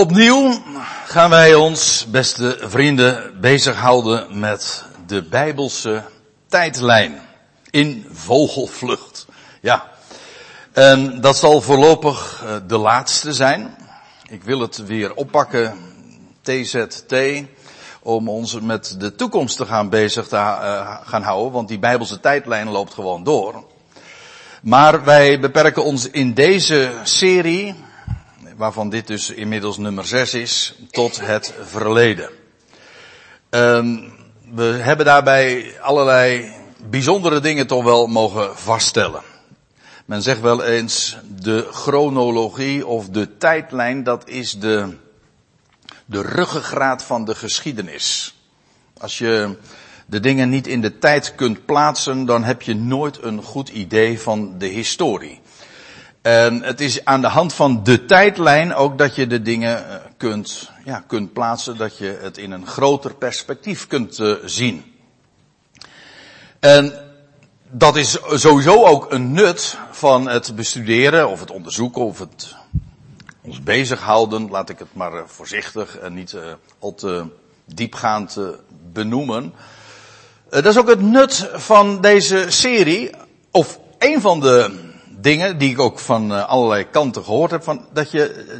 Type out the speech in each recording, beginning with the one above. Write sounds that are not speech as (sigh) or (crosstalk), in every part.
Opnieuw gaan wij ons, beste vrienden, bezighouden met de Bijbelse tijdlijn. In vogelvlucht. Ja. En dat zal voorlopig eh, de laatste zijn. Ik wil het weer oppakken, TZT, om ons met de toekomst te gaan bezig te uh, gaan houden, want die Bijbelse tijdlijn loopt gewoon door. Maar wij beperken ons in deze serie, waarvan dit dus inmiddels nummer 6 is, tot het verleden. Um, we hebben daarbij allerlei bijzondere dingen toch wel mogen vaststellen. Men zegt wel eens de chronologie of de tijdlijn, dat is de, de ruggengraat van de geschiedenis. Als je de dingen niet in de tijd kunt plaatsen, dan heb je nooit een goed idee van de historie. En het is aan de hand van de tijdlijn ook dat je de dingen eh, kunt, ja, kunt plaatsen, dat je het in een groter perspectief kunt uh, zien. En dat is sowieso ook een nut van het bestuderen of het onderzoeken of het ons bezighouden, laat ik het maar eh, voorzichtig en niet al te diepgaand benoemen. dat is ook het nut van deze serie, of een van de dingen die ik ook van uh, allerlei kanten gehoord heb, van dat je uh,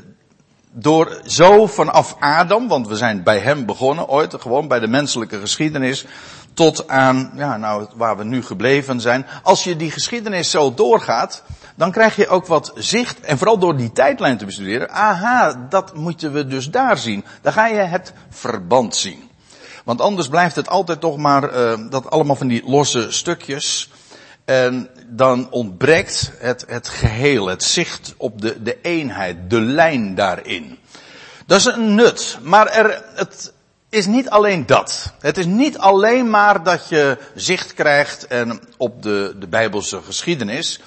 door zo vanaf Adam, want we zijn bij hem begonnen ooit, gewoon bij de menselijke geschiedenis, tot aan, ja, nou, waar we nu gebleven zijn. Als je die geschiedenis zo doorgaat, dan krijg je ook wat zicht, en vooral door die tijdlijn te bestuderen, aha, dat moeten we dus daar zien. Dan ga je het verband zien. Want anders blijft het altijd toch maar uh, dat allemaal van die losse stukjes. En dan ontbreekt het, het geheel, het zicht op de, de eenheid, de lijn daarin. Dat is een nut, maar er, het is niet alleen dat. Het is niet alleen maar dat je zicht krijgt en op de, de Bijbelse geschiedenis.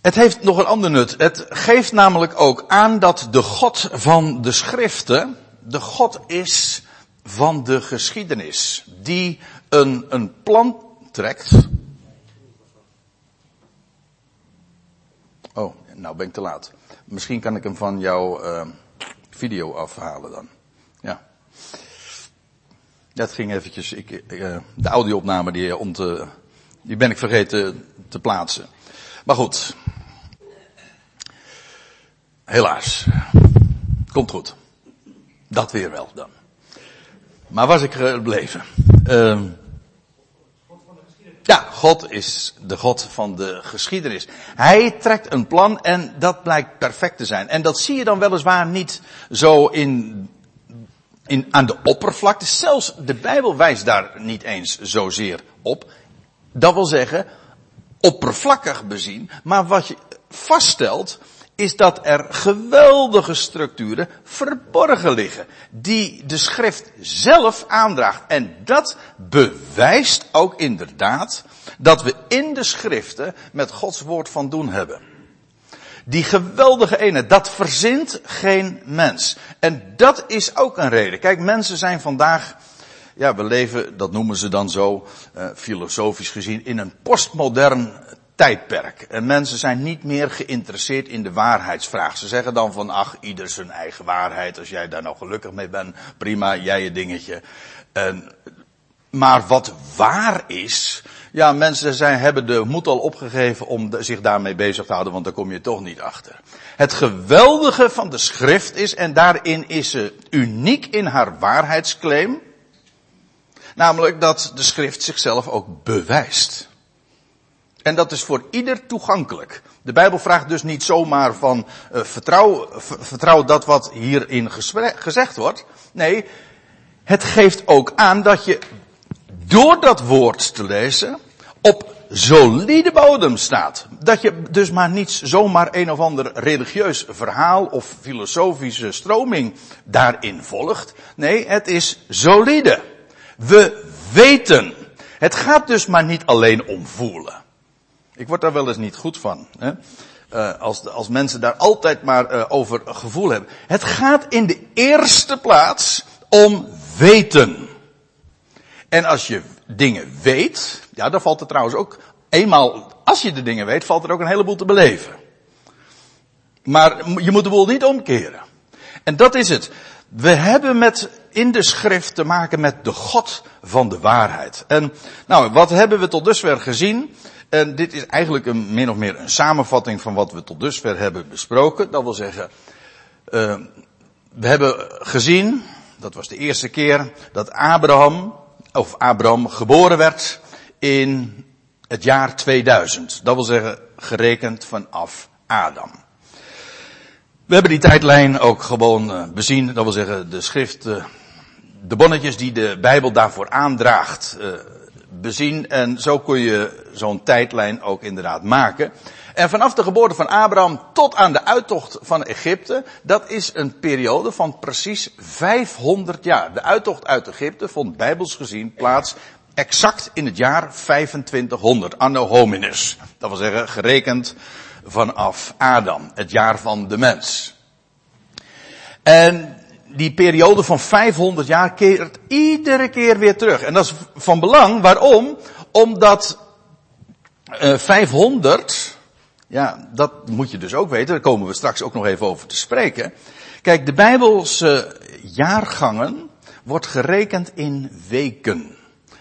Het heeft nog een ander nut. Het geeft namelijk ook aan dat de God van de schriften, de God is van de geschiedenis. Die een, een plan trekt. Oh, nou ben ik te laat. Misschien kan ik hem van jouw uh, video afhalen dan. Ja. Dat ging eventjes, ik, uh, de audioopname die, om te, die ben ik vergeten te plaatsen. Maar goed. Helaas. Komt goed. Dat weer wel dan. Maar was ik gebleven? Uh, ja, God is de God van de geschiedenis. Hij trekt een plan en dat blijkt perfect te zijn. En dat zie je dan weliswaar niet zo in, in, aan de oppervlakte. Zelfs de Bijbel wijst daar niet eens zozeer op. Dat wil zeggen, oppervlakkig bezien. Maar wat je vaststelt, is dat er geweldige structuren verborgen liggen, die de schrift zelf aandraagt. En dat bewijst ook inderdaad dat we in de schriften met Gods woord van doen hebben. Die geweldige ene, dat verzint geen mens. En dat is ook een reden. Kijk, mensen zijn vandaag, ja, we leven, dat noemen ze dan zo, uh, filosofisch gezien, in een postmodern tijdperk. En mensen zijn niet meer geïnteresseerd in de waarheidsvraag. Ze zeggen dan van, ach, ieder zijn eigen waarheid. Als jij daar nou gelukkig mee bent, prima, jij je dingetje. En, maar wat waar is, ja, mensen zijn, hebben de moed al opgegeven om zich daarmee bezig te houden, want daar kom je toch niet achter. Het geweldige van de schrift is, en daarin is ze uniek in haar waarheidsclaim, namelijk dat de schrift zichzelf ook bewijst. En dat is voor ieder toegankelijk. De Bijbel vraagt dus niet zomaar van uh, vertrouw, vertrouw dat wat hierin gezegd wordt. Nee, het geeft ook aan dat je door dat woord te lezen op solide bodem staat. Dat je dus maar niet zomaar een of ander religieus verhaal of filosofische stroming daarin volgt. Nee, het is solide. We weten. Het gaat dus maar niet alleen om voelen. Ik word daar wel eens niet goed van. Hè? Uh, als, als mensen daar altijd maar uh, over gevoel hebben. Het gaat in de eerste plaats om weten. En als je dingen weet, ja, dan valt er trouwens ook, eenmaal als je de dingen weet, valt er ook een heleboel te beleven. Maar je moet de boel niet omkeren. En dat is het. We hebben met, in de schrift te maken met de God van de waarheid. En nou, wat hebben we tot dusver gezien? En dit is eigenlijk een, min of meer een samenvatting van wat we tot dusver hebben besproken. Dat wil zeggen, uh, we hebben gezien, dat was de eerste keer, dat Abraham, of Abraham geboren werd in het jaar 2000. Dat wil zeggen, gerekend vanaf Adam. We hebben die tijdlijn ook gewoon uh, bezien. Dat wil zeggen, de schrift, uh, de bonnetjes die de Bijbel daarvoor aandraagt, bezien. En zo kun je zo'n tijdlijn ook inderdaad maken. En vanaf de geboorte van Abraham tot aan de uittocht van Egypte, dat is een periode van precies 500 jaar. De uittocht uit Egypte vond bijbels gezien plaats exact in het jaar 2500, anno hominis. Dat wil zeggen, gerekend vanaf Adam, het jaar van de mens. En die periode van 500 jaar keert iedere keer weer terug. En dat is van belang. Waarom? Omdat uh, eh, 500, ja, dat moet je dus ook weten. Daar komen we straks ook nog even over te spreken. Kijk, de Bijbelse jaargangen wordt gerekend in weken.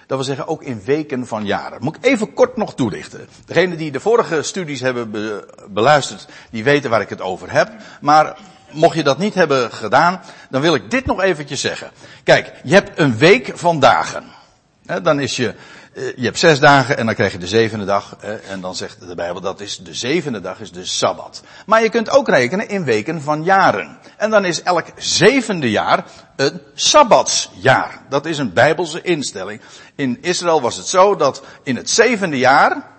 Dat wil zeggen ook in weken van jaren. Moet ik even kort nog toelichten. Degenen die de vorige studies hebben be beluisterd, die weten waar ik het over heb. Maar mocht je dat niet hebben gedaan, dan wil ik dit nog eventjes zeggen. Kijk, je hebt een week van dagen. Dan is je, eh, je hebt zes dagen en dan krijg je de zevende dag. En dan zegt de Bijbel dat is de zevende dag is de Sabbat. Maar je kunt ook rekenen in weken van jaren. En dan is elk zevende jaar een Sabbatsjaar. Dat is een Bijbelse instelling. In Israël was het zo dat in het zevende jaar,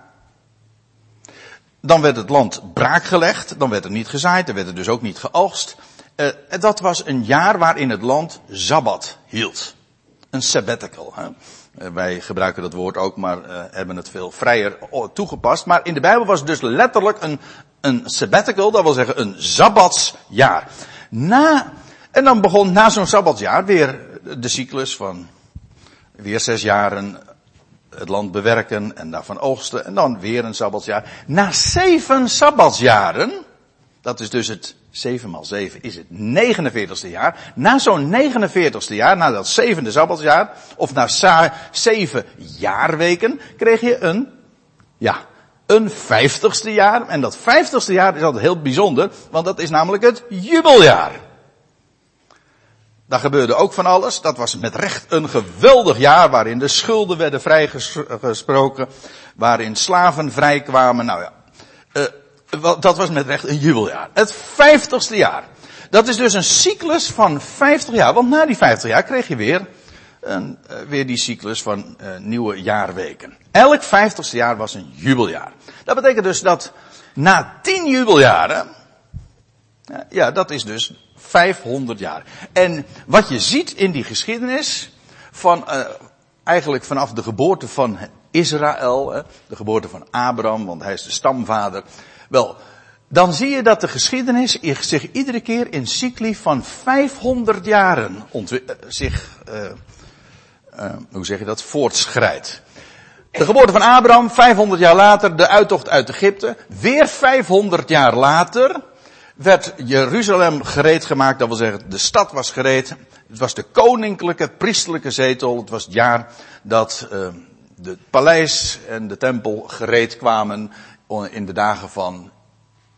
dan werd het land braakgelegd, dan werd er niet gezaaid, dan werd er dus ook niet geoogst. Uh, dat was een jaar waarin het land Sabbat hield. Een sabbatical. Hè? Uh, wij gebruiken dat woord ook, maar uh, hebben het veel vrijer toegepast. Maar in de Bijbel was het dus letterlijk een, een sabbatical, dat wil zeggen een Sabbatsjaar. Na, en dan begon na zo'n Sabbatsjaar weer de cyclus van weer zes jaren het land bewerken en daarvan oogsten en dan weer een sabbatsjaar. Na zeven sabbatsjaren, dat is dus het 7 maal 7 is het 49ste jaar. Na zo'n 49ste jaar, na dat zevende sabbatsjaar, of na zeven jaarweken, kreeg je een, ja, een vijftigste jaar. En dat vijftigste jaar is altijd heel bijzonder, want dat is namelijk het jubeljaar. Daar gebeurde ook van alles. Dat was met recht een geweldig jaar waarin de schulden werden vrijgesproken, waarin slaven vrijkwamen. Nou ja, uh, dat was met recht een jubeljaar. Het vijftigste jaar. Dat is dus een cyclus van vijftig jaar, want na die vijftig jaar kreeg je weer, een, uh, weer die cyclus van uh, nieuwe jaarweken. Elk vijftigste jaar was een jubeljaar. Dat betekent dus dat na tien jubeljaren, ja, dat is dus 500 jaar. En wat je ziet in die geschiedenis van uh, eigenlijk vanaf de geboorte van Israël, de geboorte van Abraham, want hij is de stamvader. Wel, dan zie je dat de geschiedenis zich iedere keer in cycli van 500 jaren uh, zich, uh, hoe zeg je dat, voortschrijdt. De geboorte van Abraham, 500 jaar later, de uittocht uit Egypte. Weer 500 jaar later, werd Jeruzalem gereed gemaakt. Dat wil zeggen, de stad was gereed. Het was de koninklijke, priesterlijke zetel. Het was het jaar dat uh, de paleis en de tempel gereed kwamen in de dagen van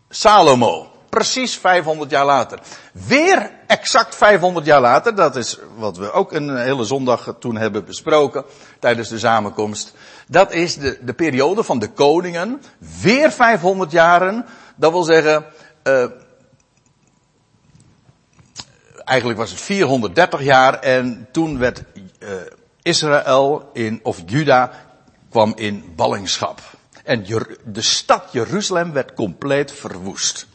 Salomo. Precies 500 jaar later. Weer exact 500 jaar later, dat is wat we ook een hele zondag toen hebben besproken tijdens de samenkomst. Dat is de, de periode van de koningen. Weer 500 jaren. Dat wil zeggen, uh, eigenlijk was het 430 jaar en toen werd uh, Israël in, of Juda kwam in ballingschap. En de stad Jeruzalem werd compleet verwoest.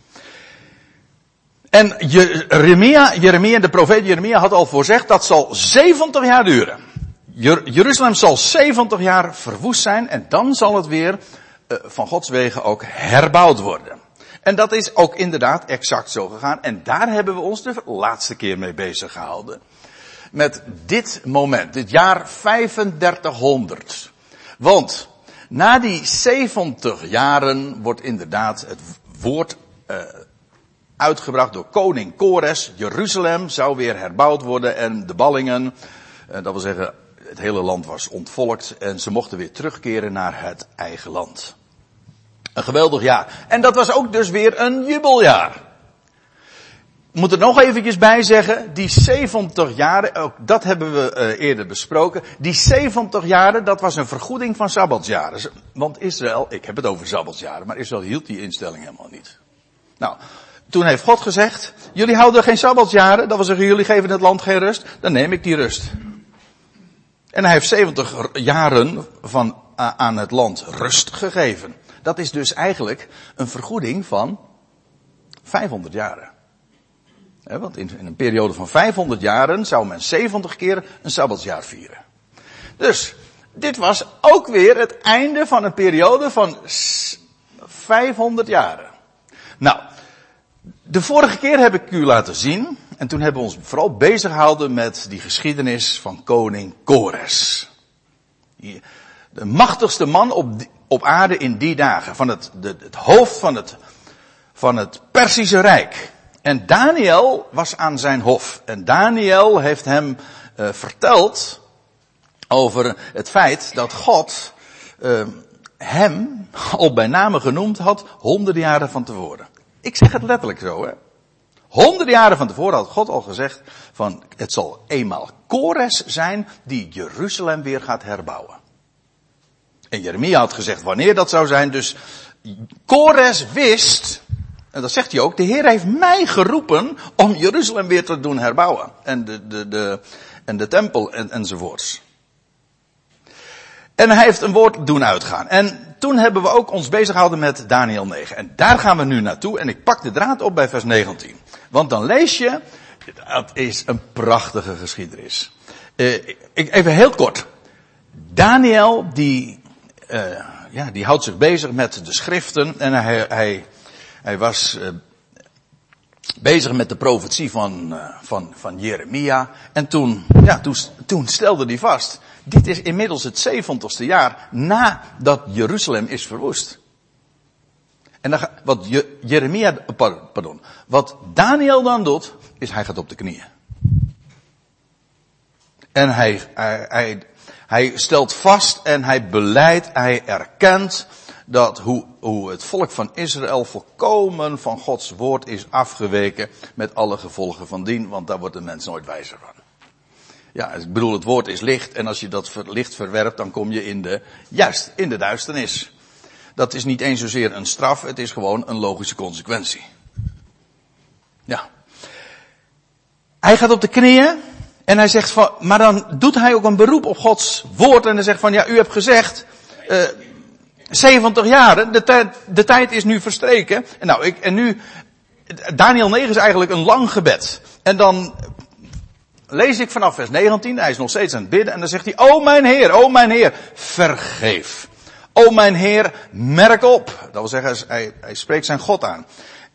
En Jeremia, Jeremia, de profeet Jeremia had al voorzegd dat zal 70 jaar duren. Jeruzalem zal 70 jaar verwoest zijn en dan zal het weer uh, van Gods wegen ook herbouwd worden. En dat is ook inderdaad exact zo gegaan. En daar hebben we ons de laatste keer mee bezig gehouden. Met dit moment, dit jaar 3500. Want na die 70 jaren wordt inderdaad het woord uh, uitgebracht door koning Kores. Jeruzalem zou weer herbouwd worden en de ballingen, eh, dat wil zeggen, het hele land was ontvolkt en ze mochten weer terugkeren naar het eigen land. Een geweldig jaar. En dat was ook dus weer een jubeljaar. Ik moet er nog eventjes bij zeggen, die 70 jaren, ook dat hebben we uh, eerder besproken, die 70 jaren, dat was een vergoeding van Sabbatsjaren. Want Israël, ik heb het over Sabbatsjaren, maar Israël hield die instelling helemaal niet. Nou, toen heeft God gezegd, jullie houden geen Sabbatsjaren, dat wil zeggen jullie geven het land geen rust, dan neem ik die rust. En hij heeft 70 jaren van, uh, aan het land rust gegeven. Dat is dus eigenlijk een vergoeding van 500 jaren. want in, een periode van 500 jaren zou men 70 keer een Sabbatsjaar vieren. Dus, dit was ook weer het einde van een periode van 500 jaren. Nou, de vorige keer heb ik u laten zien, en toen hebben we ons vooral bezig gehouden met die geschiedenis van koning Kores. De machtigste man op, op aarde in die dagen. Van het, de, het hoofd van het, van het Persische Rijk. En Daniel was aan zijn hof. En Daniel heeft hem uh, verteld over het feit dat God uh, hem al bij name genoemd had honderden jaren van tevoren. Ik zeg het letterlijk zo, hè. Honderden jaren van tevoren had God al gezegd van het zal eenmaal Kores zijn die Jeruzalem weer gaat herbouwen. En Jeremia had gezegd wanneer dat zou zijn. Dus Kores wist, en dat zegt hij ook, de Heer heeft mij geroepen om Jeruzalem weer te doen herbouwen. En de, de, de, en de tempel en, enzovoorts. En hij heeft een woord doen uitgaan. En toen hebben we ook ons bezig gehouden met Daniel 9. En daar gaan we nu naartoe. En ik pak de draad op bij vers 19. Want dan lees je, dat is een prachtige geschiedenis. Uh, ik, even heel kort. Daniel, die uh, ja, die houdt zich bezig met de schriften en hij, hij, hij was uh, bezig met de profetie van, uh, van, van Jeremia. En toen, ja, toen, stelde hij vast, dit is inmiddels het 70ste jaar nadat Jeruzalem is verwoest. En dan, wat Je, Jeremia, pardon, wat Daniel dan doet, is hij gaat op de knieën. En hij, hij, hij, hij stelt vast en hij beleidt, hij erkent dat hoe, hoe het volk van Israël volkomen van Gods woord is afgeweken met alle gevolgen van dien, want daar wordt de mens nooit wijzer van. Ja, ik bedoel, het woord is licht en als je dat licht verwerpt, dan kom je in de, juist, in de duisternis. Dat is niet eens zozeer een straf, het is gewoon een logische consequentie. Ja. Hij gaat op de knieën en hij zegt van, maar dan doet hij ook een beroep op Gods woord en hij zegt van, ja, u hebt gezegd, uh, 70 jaren, de tijd, de tijd is nu verstreken. En nou, ik, en nu, Daniel 9 is eigenlijk een lang gebed. En dan lees ik vanaf vers 19, hij is nog steeds aan het bidden en dan zegt hij, o mijn Heer, o mijn Heer, vergeef. O mijn Heer, merk op. Dat wil zeggen, hij, hij spreekt zijn God aan.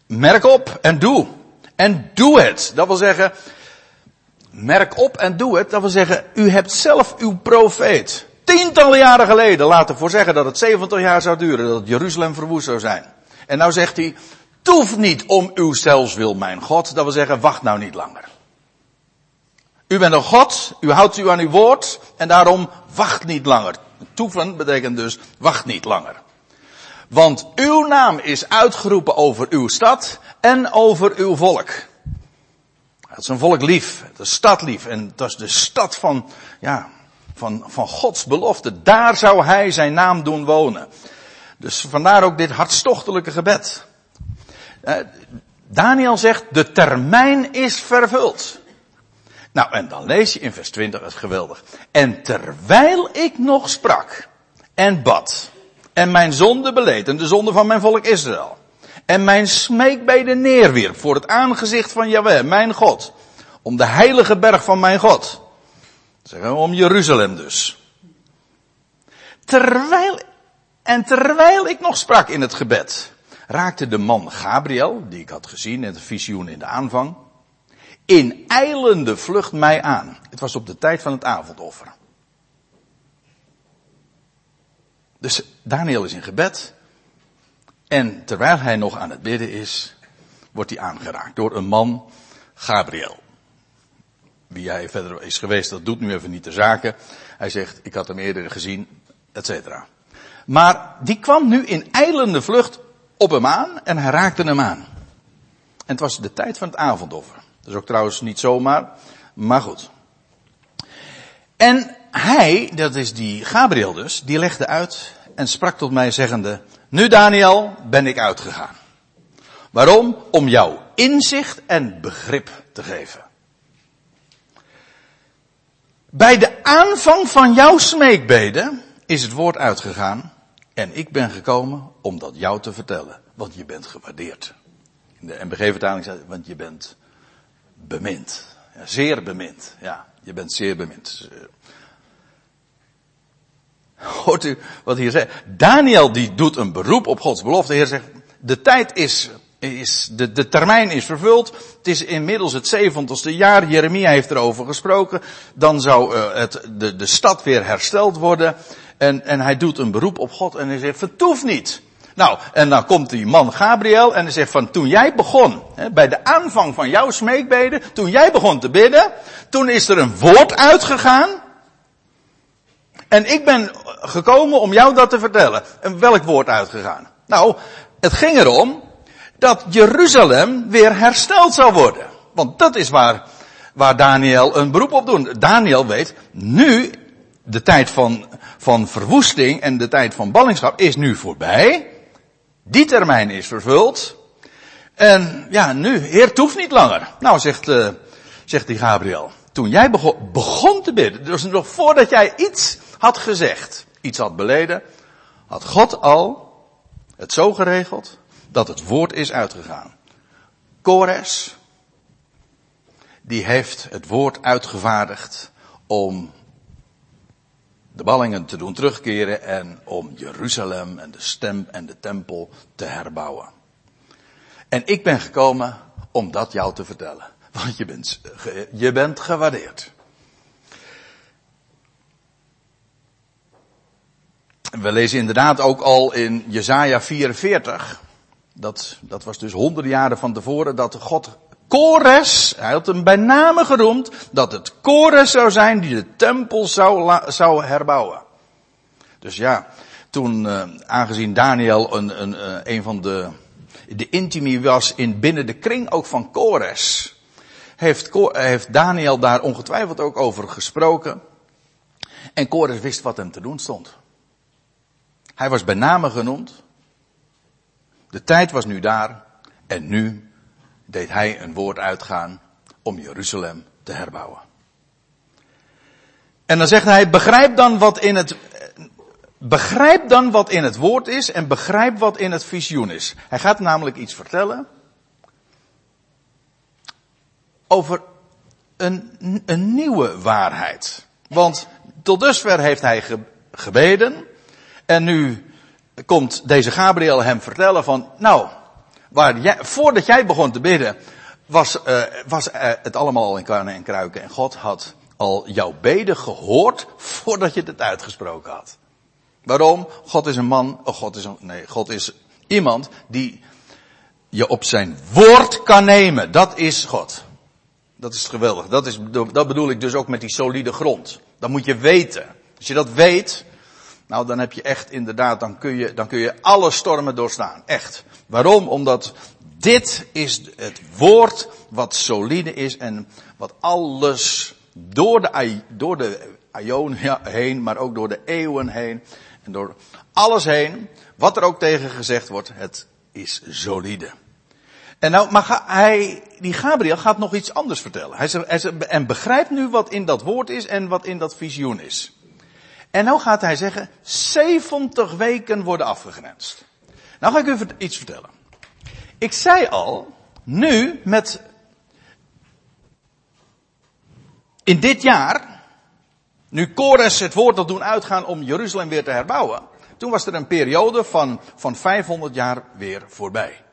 Merk op en doe. En doe het. Dat wil zeggen, merk op en doe het. Dat wil zeggen, u hebt zelf uw profeet tientallen jaren geleden laten voorzeggen dat het 70 jaar zou duren, dat Jeruzalem verwoest zou zijn. En nou zegt hij, toef niet om uw zelfs wil mijn God. Dat wil zeggen, wacht nou niet langer. U bent een God, u houdt u aan uw woord en daarom wacht niet langer. Toeven betekent dus wacht niet langer. Want uw naam is uitgeroepen over uw stad en over uw volk. Is een volk lief, de stad lief. En dat is de stad van, ja, van, van Gods belofte. Daar zou hij zijn naam doen wonen. Dus vandaar ook dit hartstochtelijke gebed. Uh, Daniel zegt, de termijn is vervuld. Nou, en dan lees je in vers 20 het geweldig. En terwijl ik nog sprak en bad en mijn zonde beleed en de zonde van mijn volk Israël en mijn smeekbeden neerwierp voor het aangezicht van Jahweh, mijn God, om de heilige berg van mijn God. Zeggen we om Jeruzalem dus. Terwijl, en terwijl ik nog sprak in het gebed, raakte de man Gabriel, die ik had gezien in het visioen in de aanvang, in eilende vlucht mij aan. Het was op de tijd van het avondoffer. Dus Daniel is in gebed. En terwijl hij nog aan het bidden is, wordt hij aangeraakt door een man, Gabriel. Wie hij verder is geweest, dat doet nu even niet de zaken. Hij zegt, ik had hem eerder gezien, et cetera. Maar die kwam nu in eilende vlucht op hem aan en hij raakte hem aan. En het was de tijd van het avondoffer. Dat is ook trouwens niet zomaar, maar goed. En hij, dat is die Gabriel dus, die legde uit en sprak tot mij zeggende, nu Daniel ben ik uitgegaan. Waarom? Om jou inzicht en begrip te geven. Bij de aanvang van jouw smeekbeden is het woord uitgegaan en ik ben gekomen om dat jou te vertellen, want je bent gewaardeerd. In de MBG-vertaling staat, want je bent bemind. Ja, zeer bemind. Ja, je bent zeer bemind. Hoort u wat hier zegt? Daniel die doet een beroep op Gods belofte. De Heer zegt, de tijd is, is de, de termijn is vervuld. Het is inmiddels het zeventigste jaar. Jeremia heeft erover gesproken. Dan zou uh, het, de, de stad weer hersteld worden. En, en hij doet een beroep op God en hij zegt, vertoef niet. Nou, en dan komt die man Gabriel en hij zegt van toen jij begon, hè, bij de aanvang van jouw smeekbeden, toen jij begon te bidden, toen is er een woord uitgegaan. En ik ben gekomen om jou dat te vertellen. En welk woord uitgegaan? Nou, het ging erom dat Jeruzalem weer hersteld zou worden. Want dat is waar, waar Daniel een beroep op doet. Daniel weet, nu, de tijd van, van verwoesting en de tijd van ballingschap is nu voorbij. Die termijn is vervuld. En ja, nu, Heer, het niet langer. Nou, zegt, uh, zegt die Gabriel. Toen jij begon, begon te bidden, dus nog voordat jij iets had gezegd, iets had beleden, had God al het zo geregeld dat het woord is uitgegaan. Kores, die heeft het woord uitgevaardigd om de ballingen te doen terugkeren en om Jeruzalem en de stem en de tempel te herbouwen. En ik ben gekomen om dat jou te vertellen. Want je bent, je bent gewaardeerd. We lezen inderdaad ook al in Jesaja 44. Dat, dat was dus honderden jaren van tevoren dat God Kores, hij had hem bij name geroemd, dat het Kores zou zijn die de tempel zou, zou herbouwen. Dus ja, toen, uh, aangezien Daniel een, een, uh, een van de, de intimi was in binnen de kring ook van Kores, heeft, heeft Daniel daar ongetwijfeld ook over gesproken. En Kores wist wat hem te doen stond. Hij was bij name genoemd. De tijd was nu daar. En nu deed hij een woord uitgaan om Jeruzalem te herbouwen. En dan zegt hij, begrijp dan wat in het, begrijp dan wat in het woord is en begrijp wat in het visioen is. Hij gaat namelijk iets vertellen over een, een nieuwe waarheid. Want tot dusver heeft hij gebeden en nu komt deze Gabriel hem vertellen van, nou, waar jij, voordat jij begon te bidden, was, uh, was uh, het allemaal in karnen en kruiken. En God had al jouw beden gehoord voordat je het uitgesproken had. Waarom? God is een man, oh God is een, nee, God is iemand die je op zijn woord kan nemen. Dat is God. Dat is geweldig. Dat, is, dat bedoel ik dus ook met die solide grond. Dat moet je weten. Als je dat weet, nou dan heb je echt inderdaad, dan kun je, dan kun je alle stormen doorstaan. Echt. Waarom? Omdat dit is het woord wat solide is en wat alles door de, door de aion heen, maar ook door de eeuwen heen en door alles heen, wat er ook tegen gezegd wordt, het is solide. En nou, maar hij, die Gabriel gaat nog iets anders vertellen. Hij zegt, hij en begrijpt nu wat in dat woord is en wat in dat visioen is. En nou gaat hij zeggen, 70 weken worden afgegrensd. Nou ga ik u iets vertellen. Ik zei al, nu met, in dit jaar, nu Kores het woord had doen uitgaan om Jeruzalem weer te herbouwen, toen was er een periode van, van 500 jaar weer voorbij.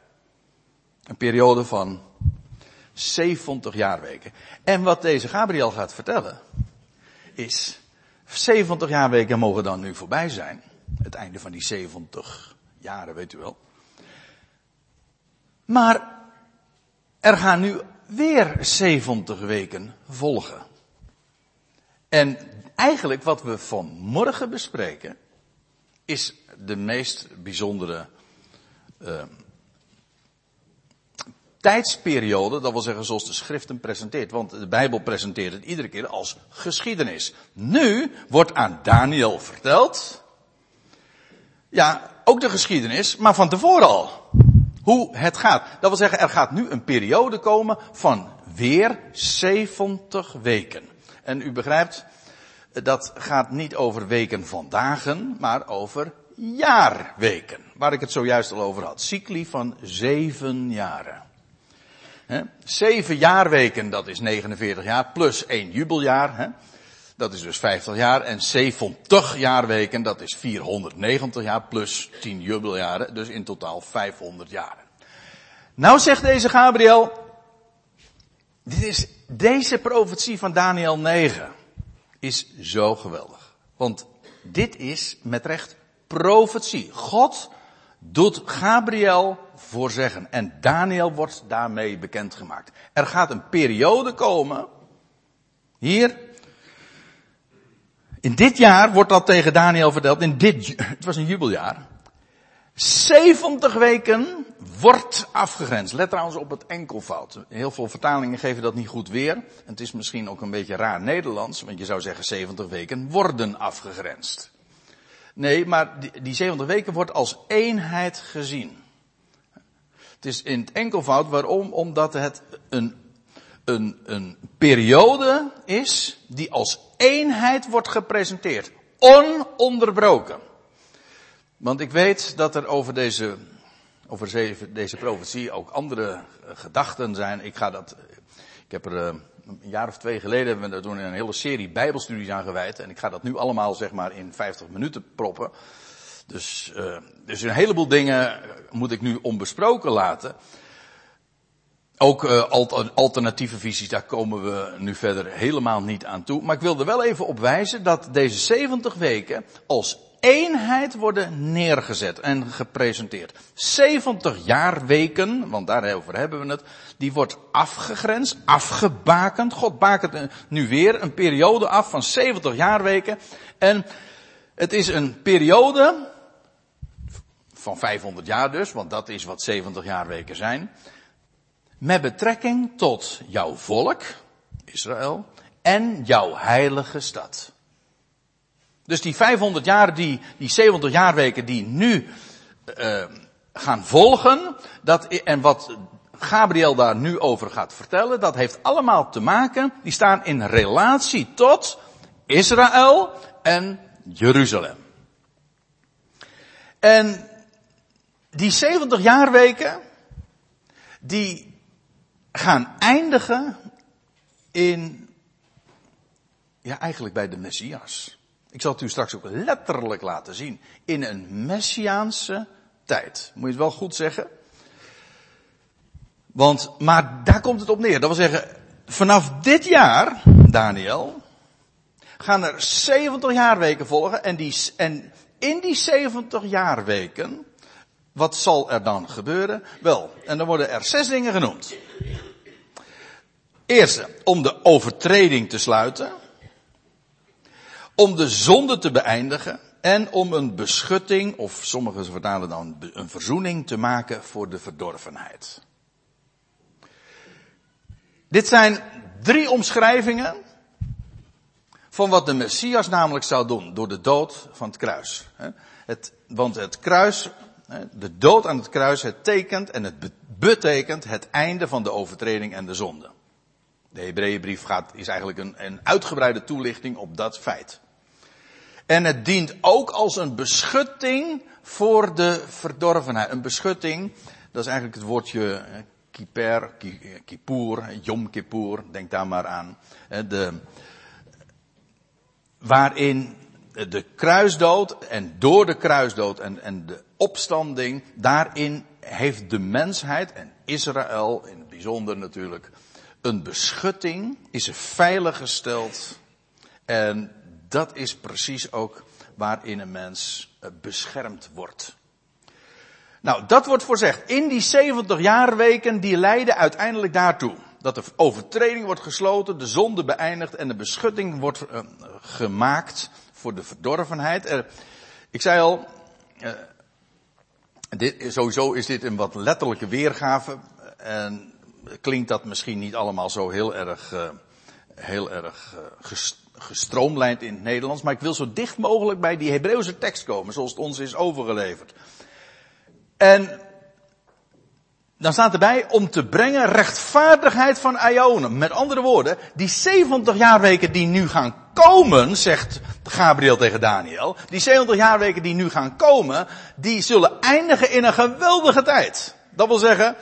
Een periode van 70 jaarweken. En wat deze Gabriel gaat vertellen, is 70 jaarweken mogen dan nu voorbij zijn. Het einde van die 70 jaren, weet u wel. Maar er gaan nu weer 70 weken volgen. En eigenlijk wat we vanmorgen bespreken, is de meest bijzondere uh, tijdsperiode, dat wil zeggen zoals de schriften presenteert. Want de Bijbel presenteert het iedere keer als geschiedenis. Nu wordt aan Daniel verteld, ja, ook de geschiedenis, maar van tevoren al. Hoe het gaat. Dat wil zeggen, er gaat nu een periode komen van weer 70 weken. En u begrijpt, dat gaat niet over weken van dagen, maar over jaarweken. Waar ik het zojuist al over had. Cycli van zeven jaren. He? Zeven jaarweken, dat is 49 jaar, plus één jubeljaar. He? Dat is dus 50 jaar. En 70 jaarweken, dat is 490 jaar, plus 10 jubeljaren. Dus in totaal 500 jaren. Nou zegt deze Gabriel, dit is, deze profetie van Daniel 9 is zo geweldig. Want dit is met recht profetie. God doet Gabriel voorzeggen. En Daniel wordt daarmee bekendgemaakt. Er gaat een periode komen. Hier. In dit jaar wordt dat tegen Daniel verteld. In dit, het was een jubeljaar. 70 weken wordt afgegrensd. Let trouwens op het enkelvoud. Heel veel vertalingen geven dat niet goed weer. Het is misschien ook een beetje raar Nederlands, want je zou zeggen 70 weken worden afgegrensd. Nee, maar die, die 70 weken wordt als eenheid gezien. Het is in het enkelvoud. Waarom? Omdat het een, een, een periode is die als eenheid wordt gepresenteerd. Ononderbroken. Want ik weet dat er over deze, over deze profetie ook andere eh, gedachten zijn. Ik ga dat, ik heb er eh, een jaar of twee geleden hebben toen een hele serie bijbelstudies aan gewijd. En ik ga dat nu allemaal zeg maar in 50 minuten proppen. Dus, uh, dus een heleboel dingen moet ik nu onbesproken laten. Ook uh, alternatieve visies, daar komen we nu verder helemaal niet aan toe. Maar ik wil er wel even op wijzen dat deze 70 weken als eenheid worden neergezet en gepresenteerd. 70 jaarweken, want daarover hebben we het, die wordt afgegrensd, afgebakend. God bakent nu weer een periode af van 70 jaarweken. En het is een periode van 500 jaar dus, want dat is wat 70 jaarweken zijn. Met betrekking tot jouw volk, Israël, en jouw heilige stad. Dus die 500 jaar, die, die 70 jaarweken die nu uh, gaan volgen, dat, en wat Gabriel daar nu over gaat vertellen, dat heeft allemaal te maken, die staan in relatie tot Israël en Jeruzalem. En die 70 jaarweken, die gaan eindigen in, ja eigenlijk bij de Messias. Ik zal het u straks ook letterlijk laten zien. In een messiaanse tijd. Moet je het wel goed zeggen? Want, maar daar komt het op neer. Dat wil zeggen, vanaf dit jaar, Daniel, gaan er 70 jaarweken volgen. En, die, en in die 70 jaarweken, wat zal er dan gebeuren? Wel, en dan worden er zes dingen genoemd. Eerste, om de overtreding te sluiten om de zonde te beëindigen en om een beschutting, of sommigen vertalen dan een verzoening te maken voor de verdorvenheid. Dit zijn drie omschrijvingen van wat de Messias namelijk zou doen door de dood van het kruis. Het, want het kruis, de dood aan het kruis, het tekent en het betekent het einde van de overtreding en de zonde. De Hebreeënbrief gaat, is eigenlijk een, een uitgebreide toelichting op dat feit. En het dient ook als een beschutting voor de verdorvenheid. Een beschutting, dat is eigenlijk het woordje kiper, kippur, yom kippur, denk daar maar aan. De, waarin de kruisdood en door de kruisdood en, en de opstanding, daarin heeft de mensheid en Israël in het bijzonder natuurlijk een beschutting, is er veilig gesteld en dat is precies ook waarin een mens eh, beschermd wordt. Nou, dat wordt voorzegd. In die 70 jaarweken die leiden uiteindelijk daartoe. Dat de overtreding wordt gesloten, de zonde beëindigd en de beschutting wordt uh, gemaakt voor de verdorvenheid. Ik zei al, uh, dit, sowieso is dit een wat letterlijke weergave. En klinkt dat misschien niet allemaal zo heel erg, heel erg gestroomlijnd in het Nederlands. Maar ik wil zo dicht mogelijk bij die Hebreeuwse tekst komen, zoals het ons is overgeleverd. En dan staat erbij om te brengen rechtvaardigheid van Ionen. Met andere woorden, die 70 jaarweken die nu gaan komen, zegt Gabriel tegen Daniel. Die 70 jaarweken die nu gaan komen, die zullen eindigen in een geweldige tijd. Dat wil zeggen,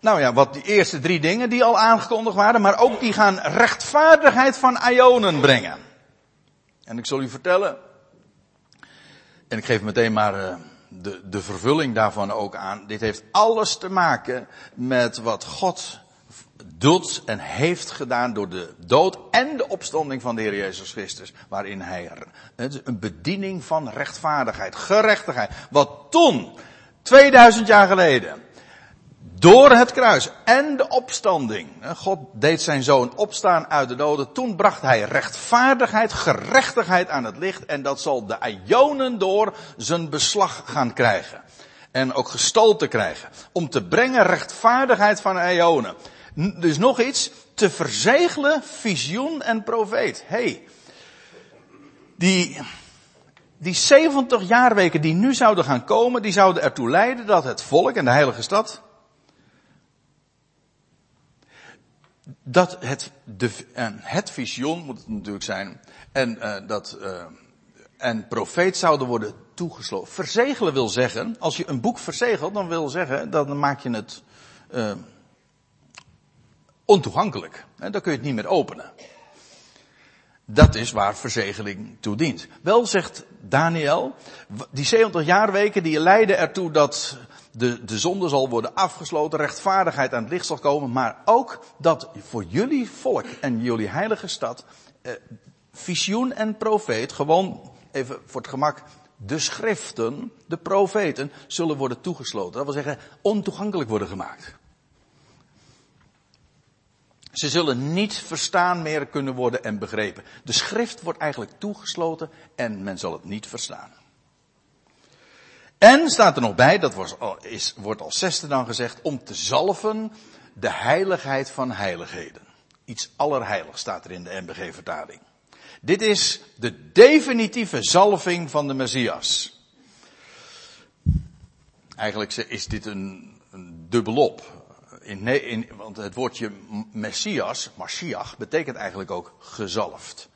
nou ja, wat die eerste drie dingen die al aangekondigd waren, maar ook die gaan rechtvaardigheid van Ionen brengen. En ik zal u vertellen, en ik geef meteen maar uh, de, de vervulling daarvan ook aan. Dit heeft alles te maken met wat God doet en heeft gedaan door de dood en de opstanding van de Heer Jezus Christus. Waarin hij een bediening van rechtvaardigheid, gerechtigheid. Wat toen, 2000 jaar geleden, door het kruis en de opstanding. God deed zijn zoon opstaan uit de doden. Toen bracht hij rechtvaardigheid, gerechtigheid aan het licht. En dat zal de Ionen door zijn beslag gaan krijgen. En ook gestalte krijgen. Om te brengen rechtvaardigheid van Ionen. Dus nog iets. Te verzegelen visioen en profeet. hey, die, die 70 jaarweken die nu zouden gaan komen, die zouden ertoe leiden dat het volk en de heilige stad dat het, de, het visioen moet het natuurlijk zijn, en uh, dat, uh, en profeet zouden worden toegesloten. Verzegelen wil zeggen, als je een boek verzegelt, dan wil zeggen, dan maak je het uh, ontoegankelijk. Dan kun je het niet meer openen. Dat is waar verzegeling toe dient. Wel zegt Daniel, die 70 jaarweken die leiden ertoe dat de, de zonde zal worden afgesloten, rechtvaardigheid aan het licht zal komen, maar ook dat voor jullie volk en jullie heilige stad, eh, visioen en profeet, gewoon even voor het gemak, de schriften, de profeten, zullen worden toegesloten. Dat wil zeggen, ontoegankelijk worden gemaakt. Ze zullen niet verstaan meer kunnen worden en begrepen. De schrift wordt eigenlijk toegesloten en men zal het niet verstaan. En staat er nog bij, dat wordt, is, wordt als zesde dan gezegd, om te zalven de heiligheid van heiligheden. Iets allerheilig staat er in de MBG vertaling. Dit is de definitieve zalving van de Messias. Eigenlijk is dit een, een dubbelop. In, want het woordje Messias, Mashiach, betekent eigenlijk ook gezalfd.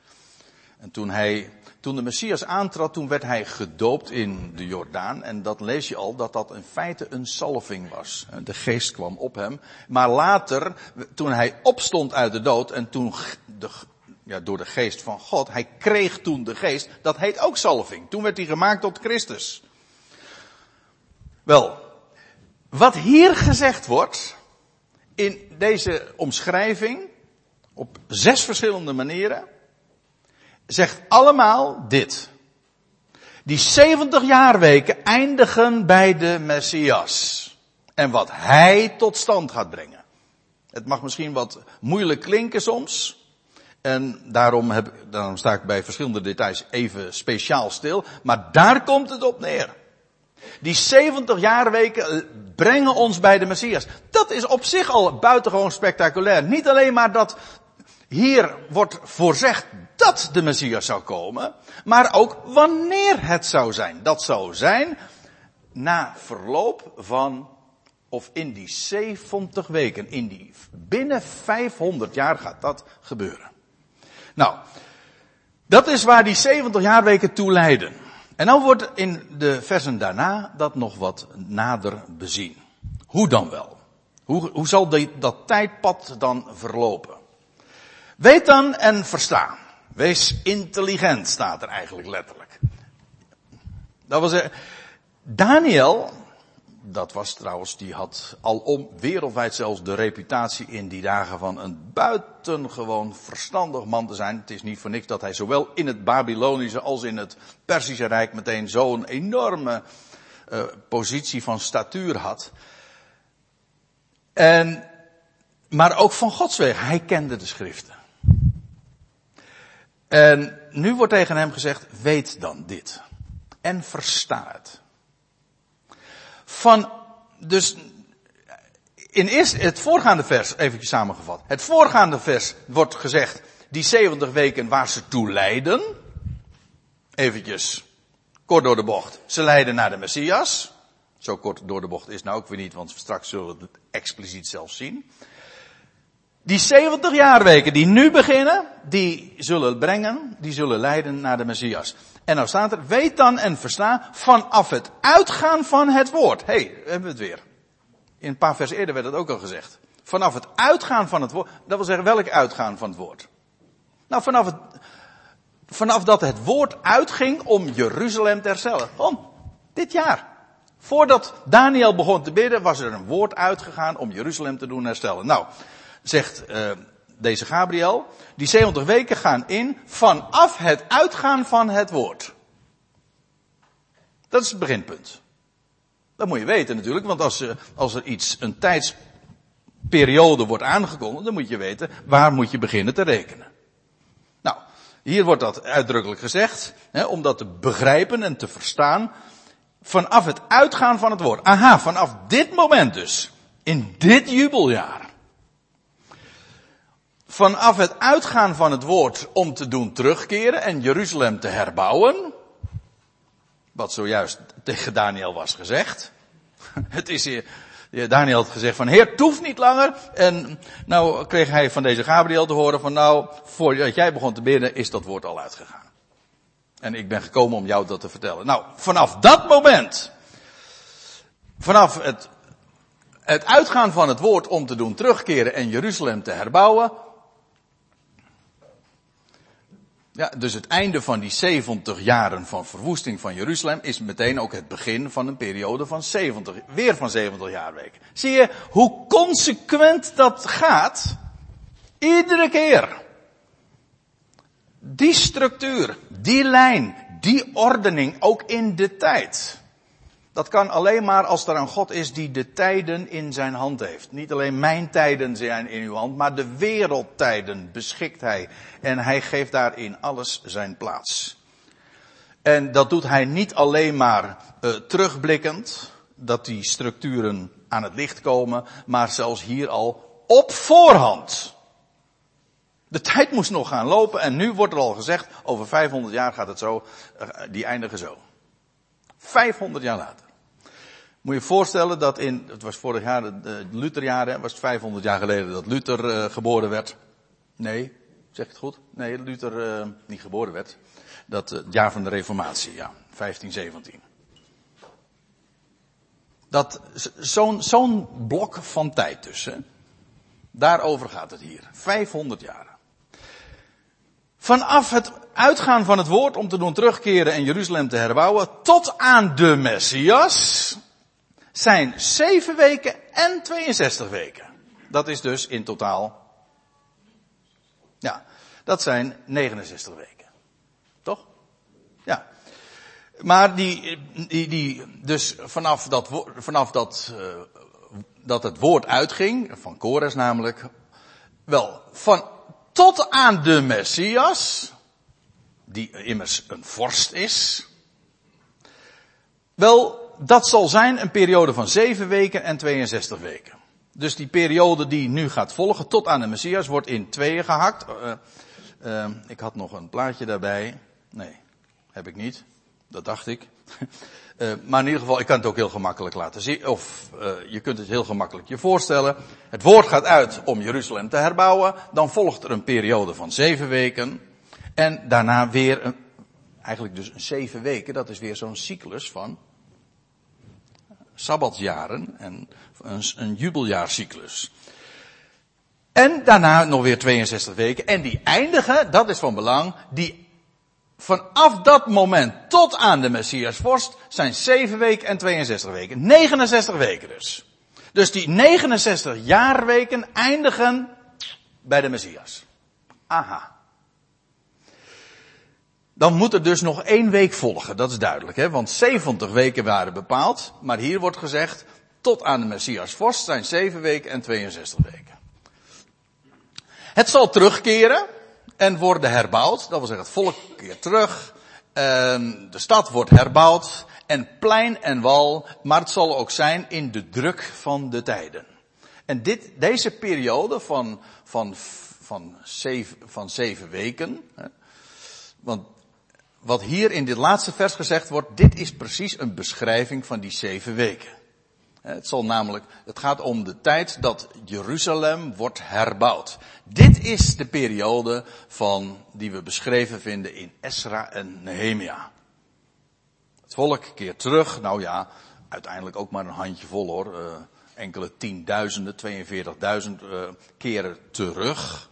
En toen hij toen de Messias aantrad, toen werd hij gedoopt in de Jordaan. En dat lees je al, dat dat in feite een salving was. De geest kwam op hem. Maar later, toen hij opstond uit de dood en toen de, ja, door de geest van God, hij kreeg toen de geest, dat heet ook salving. Toen werd hij gemaakt tot Christus. Wel, wat hier gezegd wordt, in deze omschrijving, op zes verschillende manieren, zegt allemaal dit. Die 70 jaarweken eindigen bij de Messias. En wat hij tot stand gaat brengen. Het mag misschien wat moeilijk klinken soms. En daarom, heb, daarom sta ik bij verschillende details even speciaal stil. Maar daar komt het op neer. Die 70 jaarweken brengen ons bij de Messias. Dat is op zich al buitengewoon spectaculair. Niet alleen maar dat hier wordt voorzegd dat de Messias zou komen, maar ook wanneer het zou zijn. Dat zou zijn na verloop van, of in die 70 weken, in die, binnen 500 jaar gaat dat gebeuren. Nou, dat is waar die 70 jaarweken toe leiden. En dan wordt in de versen daarna dat nog wat nader bezien. Hoe dan wel? Hoe, hoe zal dat tijdpad dan verlopen? Weet dan en versta. Wees intelligent, staat er eigenlijk letterlijk. Dat was, Daniel, dat was trouwens, die had alom wereldwijd zelfs de reputatie in die dagen van een buitengewoon verstandig man te zijn. Het is niet voor niks dat hij zowel in het Babylonische als in het Persische Rijk meteen zo'n enorme uh, positie van statuur had. En, maar ook van Gods wegen. Hij kende de schriften. En nu wordt tegen hem gezegd, weet dan dit. En versta het. Van, dus, in eerst, het voorgaande vers, even samengevat. Het voorgaande vers wordt gezegd, die 70 weken waar ze toe leiden. Eventjes, kort door de bocht. Ze leiden naar de Messias. Zo kort door de bocht is nou ook weer niet, want straks zullen we het expliciet zelf zien. Die 70 jaarweken die nu beginnen, die zullen brengen, die zullen leiden naar de Messias. En nou staat er, weet dan en versta vanaf het uitgaan van het woord. Hé, hey, hebben we het weer. In een paar vers eerder werd het ook al gezegd. Vanaf het uitgaan van het woord, dat wil zeggen welk uitgaan van het woord? Nou, vanaf, het, vanaf dat het woord uitging om Jeruzalem te herstellen. Om, dit jaar. Voordat Daniel begon te bidden, was er een woord uitgegaan om Jeruzalem te doen herstellen. Nou, zegt uh, deze Gabriel, die 70 weken gaan in vanaf het uitgaan van het woord. Dat is het beginpunt. Dat moet je weten natuurlijk, want als, uh, als er iets, een tijdsperiode wordt aangekondigd, dan moet je weten waar moet je beginnen te rekenen. Nou, hier wordt dat uitdrukkelijk gezegd, hè, om dat te begrijpen en te verstaan, vanaf het uitgaan van het woord. Aha, vanaf dit moment dus, in dit jubeljaar, vanaf het uitgaan van het woord om te doen terugkeren en Jeruzalem te herbouwen, wat zojuist tegen Daniel was gezegd. (laughs) Het is hier, Daniel had gezegd van, heer, het hoeft niet langer. En nou kreeg hij van deze Gabriel te horen van, nou, voordat jij begon te bidden, is dat woord al uitgegaan. En ik ben gekomen om jou dat te vertellen. Nou, vanaf dat moment, vanaf het, het uitgaan van het woord om te doen terugkeren en Jeruzalem te herbouwen, ja, dus het einde van die 70 jaren van verwoesting van Jeruzalem is meteen ook het begin van een periode van 70, weer van 70 jaarweken. Zie je hoe consequent dat gaat? Iedere keer. Die structuur, die lijn, die ordening ook in de tijd. Dat kan alleen maar als er een God is die de tijden in zijn hand heeft. Niet alleen mijn tijden zijn in uw hand, maar de wereldtijden beschikt hij. En hij geeft daarin alles zijn plaats. En dat doet hij niet alleen maar uh, terugblikkend, dat die structuren aan het licht komen, maar zelfs hier al op voorhand. De tijd moest nog gaan lopen en nu wordt er al gezegd, over 500 jaar gaat het zo, uh, die eindigen zo. 500 jaar later. Moet je je voorstellen dat in, het was vorig jaar, de, Lutherjaren, was het 500 jaar geleden dat Luther uh, geboren werd. Nee, zeg ik het goed? Nee, Luther uh, niet geboren werd. Dat, uh, het jaar van de Reformatie, ja, 1517. Dat, zo'n, zo'n blok van tijd hè. Daarover gaat het hier. 500 jaar. Vanaf het uitgaan van het woord om te doen terugkeren en Jeruzalem te herbouwen, tot aan de Messias, zijn 7 weken en 62 weken. Dat is dus in totaal, ja, dat zijn 69 weken. Toch? Ja. Maar die, die, die dus vanaf dat, vanaf dat, uh, dat het woord uitging, van Kores namelijk, wel, van tot aan de Messias, die immers een vorst is, wel, dat zal zijn een periode van 7 weken en 62 weken. Dus die periode die nu gaat volgen tot aan de Messias wordt in tweeën gehakt. Uh, uh, ik had nog een plaatje daarbij. Nee, heb ik niet. Dat dacht ik. Uh, (laughs) maar in ieder geval, ik kan het ook heel gemakkelijk laten zien. Of je kunt het heel gemakkelijk je voorstellen. Het woord gaat uit om Jeruzalem te herbouwen. Dan volgt er een periode van zeven weken. En daarna weer een, eigenlijk dus zeven weken. Dat is weer zo'n cyclus van sabbatsjaren en een, een jubeljaarcyclus. En daarna nog weer 62 weken. En die eindigen, dat is van belang, die vanaf dat moment tot aan de Messias vorst zijn 7 weken en 62 weken. 69 weken dus. Dus die 69 jaarweken eindigen bij de Messias. Aha. Dan moet er dus nog één week volgen, dat is duidelijk, hè? want 70 weken waren bepaald, maar hier wordt gezegd, tot aan de Messias vorst zijn 7 weken en 62 weken. Het zal terugkeren en worden herbouwd, dat wil zeggen het volk keert terug, en de stad wordt herbouwd en plein en wal, maar het zal ook zijn in de druk van de tijden. En dit, deze periode van, van, van, zeven, van zeven weken, hè, want wat hier in dit laatste vers gezegd wordt, dit is precies een beschrijving van die zeven weken. Het zal namelijk, het gaat om de tijd dat Jeruzalem wordt herbouwd. Dit is de periode van, die we beschreven vinden in Esra en Nehemia. Het volk keert terug, nou ja, uiteindelijk ook maar een handje vol hoor. Uh, enkele tienduizenden, 42.000 uh, keren terug.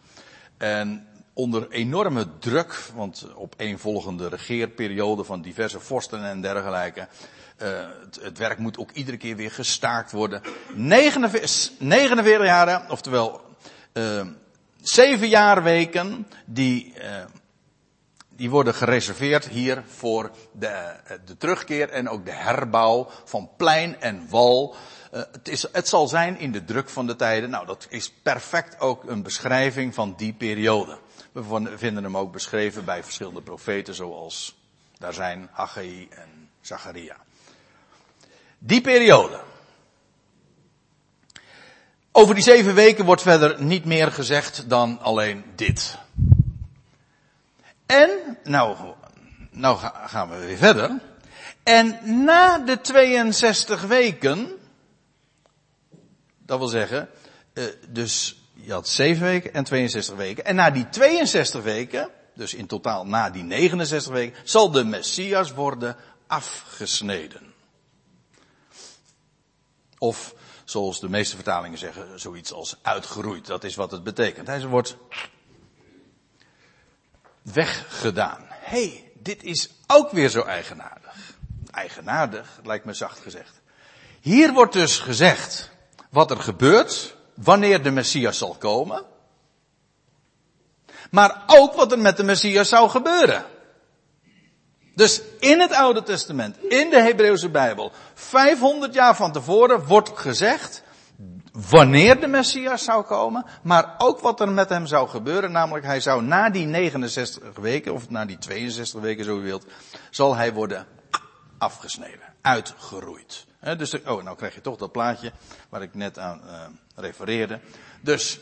En onder enorme druk, want op volgende regeerperiode van diverse vorsten en dergelijke, uh, het, het, werk moet ook iedere keer weer gestaakt worden. 49, 49 jaren, oftewel uh, 7 jaarweken, die, uh, die worden gereserveerd hier voor de, de terugkeer en ook de herbouw van plein en wal. Het, is, het zal zijn in de druk van de tijden. Nou, dat is perfect ook een beschrijving van die periode. We vinden hem ook beschreven bij verschillende profeten zoals daar zijn Haggai en Zacharia. Die periode. Over die zeven weken wordt verder niet meer gezegd dan alleen dit. En, nou, nou gaan we weer verder. En na de 62 weken, dat wil zeggen, eh, dus je had 7 weken en 62 weken. En na die 62 weken, dus in totaal na die 69 weken, zal de Messias worden afgesneden. Of, zoals de meeste vertalingen zeggen, zoiets als uitgeroeid. Dat is wat het betekent. Hij wordt weggedaan. Hé, hey, dit is ook weer zo eigenaardig. Eigenaardig, lijkt me zacht gezegd. Hier wordt dus gezegd wat er gebeurt wanneer de Messias zal komen. Maar ook wat er met de Messias zou gebeuren. Dus in het Oude Testament, in de Hebreeuwse Bijbel, 500 jaar van tevoren wordt gezegd wanneer de Messias zou komen, maar ook wat er met hem zou gebeuren, namelijk hij zou na die 69 weken, of na die 62 weken zo u wilt, zal hij worden afgesneden, uitgeroeid. dus, oh, nou krijg je toch dat plaatje waar ik net aan uh, refereerde. Dus,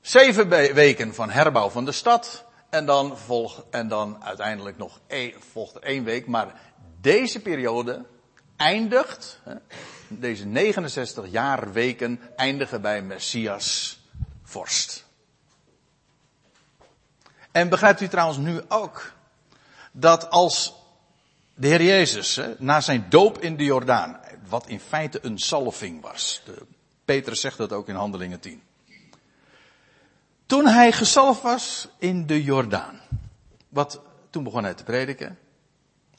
zeven weken van herbouw van de stad, en dan, volg, en dan uiteindelijk nog één, volgt er één week. Maar deze periode eindigt, deze 69 jaar weken eindigen bij Messias vorst. En begrijpt u trouwens nu ook dat als de Heer Jezus na zijn doop in de Jordaan, wat in feite een salving was. De, Petrus zegt dat ook in Handelingen 10. Toen hij gezalfd was in de Jordaan. Wat, toen begon hij te prediken.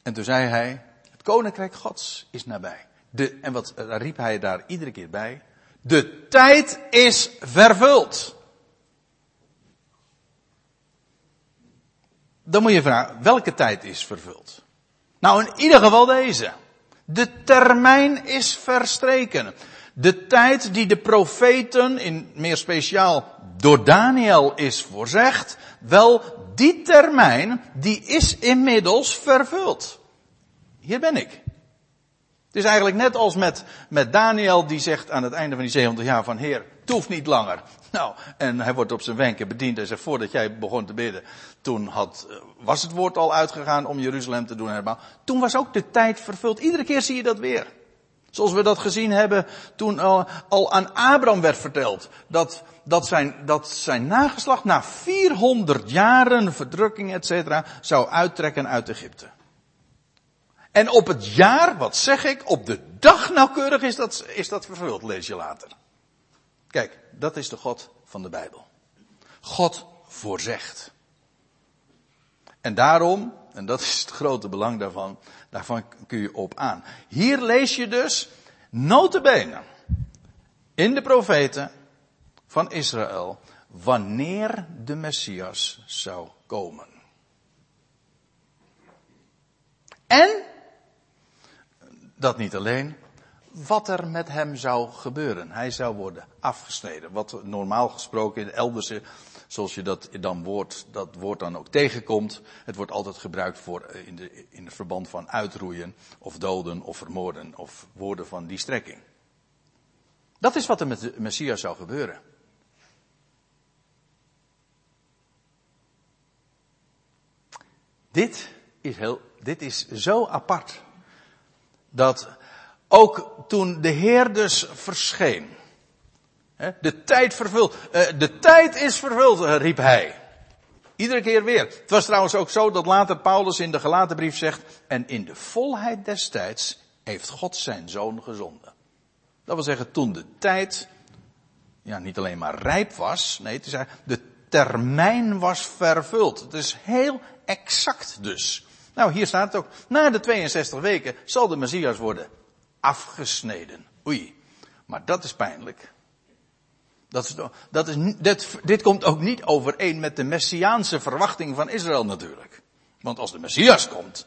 En toen zei hij, het koninkrijk gods is nabij. De, en wat riep hij daar iedere keer bij? De tijd is vervuld. Dan moet je vragen, welke tijd is vervuld? Nou, in ieder geval deze. De termijn is verstreken. De tijd die de profeten, in meer speciaal door Daniel is voorzegd, wel die termijn, die is inmiddels vervuld. Hier ben ik. Het is eigenlijk net als met, met Daniel die zegt aan het einde van die 70 jaar van Heer, het hoeft niet langer. Nou, en hij wordt op zijn wenken bediend en zegt voordat jij begon te bidden, toen had, was het woord al uitgegaan om Jeruzalem te doen herbouwen. Toen was ook de tijd vervuld. Iedere keer zie je dat weer. Zoals we dat gezien hebben toen al, aan Abraham werd verteld. Dat, dat, zijn, dat zijn nageslacht na 400 jaren verdrukking et cetera zou uittrekken uit Egypte. En op het jaar, wat zeg ik, op de dag nauwkeurig is dat, is dat vervuld, lees je later. Kijk, dat is de God van de Bijbel. God voorzegt. En daarom, en dat is het grote belang daarvan, daarvan kun je op aan. Hier lees je dus, notabene, in de profeten van Israël, wanneer de Messias zou komen. En, dat niet alleen, wat er met hem zou gebeuren. Hij zou worden afgesneden. Wat normaal gesproken in elders, zoals je dat dan woord, dat woord dan ook tegenkomt. Het wordt altijd gebruikt voor eh, in, de, in het verband van uitroeien of doden of vermoorden of woorden van die strekking. Dat is wat er met de Messias zou gebeuren. Dit is, heel, dit is zo apart. Dat ook toen de Heer dus verscheen. De tijd vervuld. Eh, de tijd is vervuld, eh, riep hij. Iedere keer weer. Het was trouwens ook zo dat later Paulus in de gelaten brief zegt. En in de volheid des tijds heeft God zijn zoon gezonden. Dat wil zeggen, toen de tijd, ja, niet alleen maar rijp was. Nee, het is de termijn was vervuld. Het is heel exact dus. Nou, hier staat het ook. Na de 62 weken zal de Messias worden afgesneden. Oei. Maar dat is pijnlijk. Dat is, dat is, dit, dit komt ook niet overeen met de messiaanse verwachting van Israël natuurlijk. Want als de Messias komt,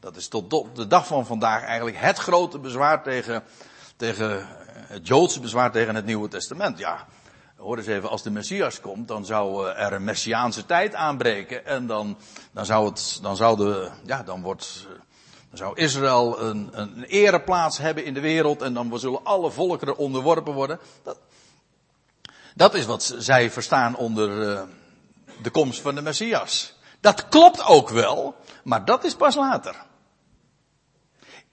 dat is tot de dag van vandaag eigenlijk het grote bezwaar tegen, tegen het Joodse bezwaar tegen het Nieuwe Testament. Ja, hoor eens even, als de Messias komt, dan zou eh, er een messiaanse tijd aanbreken. En dan, dan zou het, dan zou de, ja, dan wordt, dan zou Israël een, een ereplaats hebben in de wereld en dan zullen alle volkeren onderworpen worden. Dat, dat is wat zij verstaan onder uh, de komst van de Messias. Dat klopt ook wel, maar dat is pas later.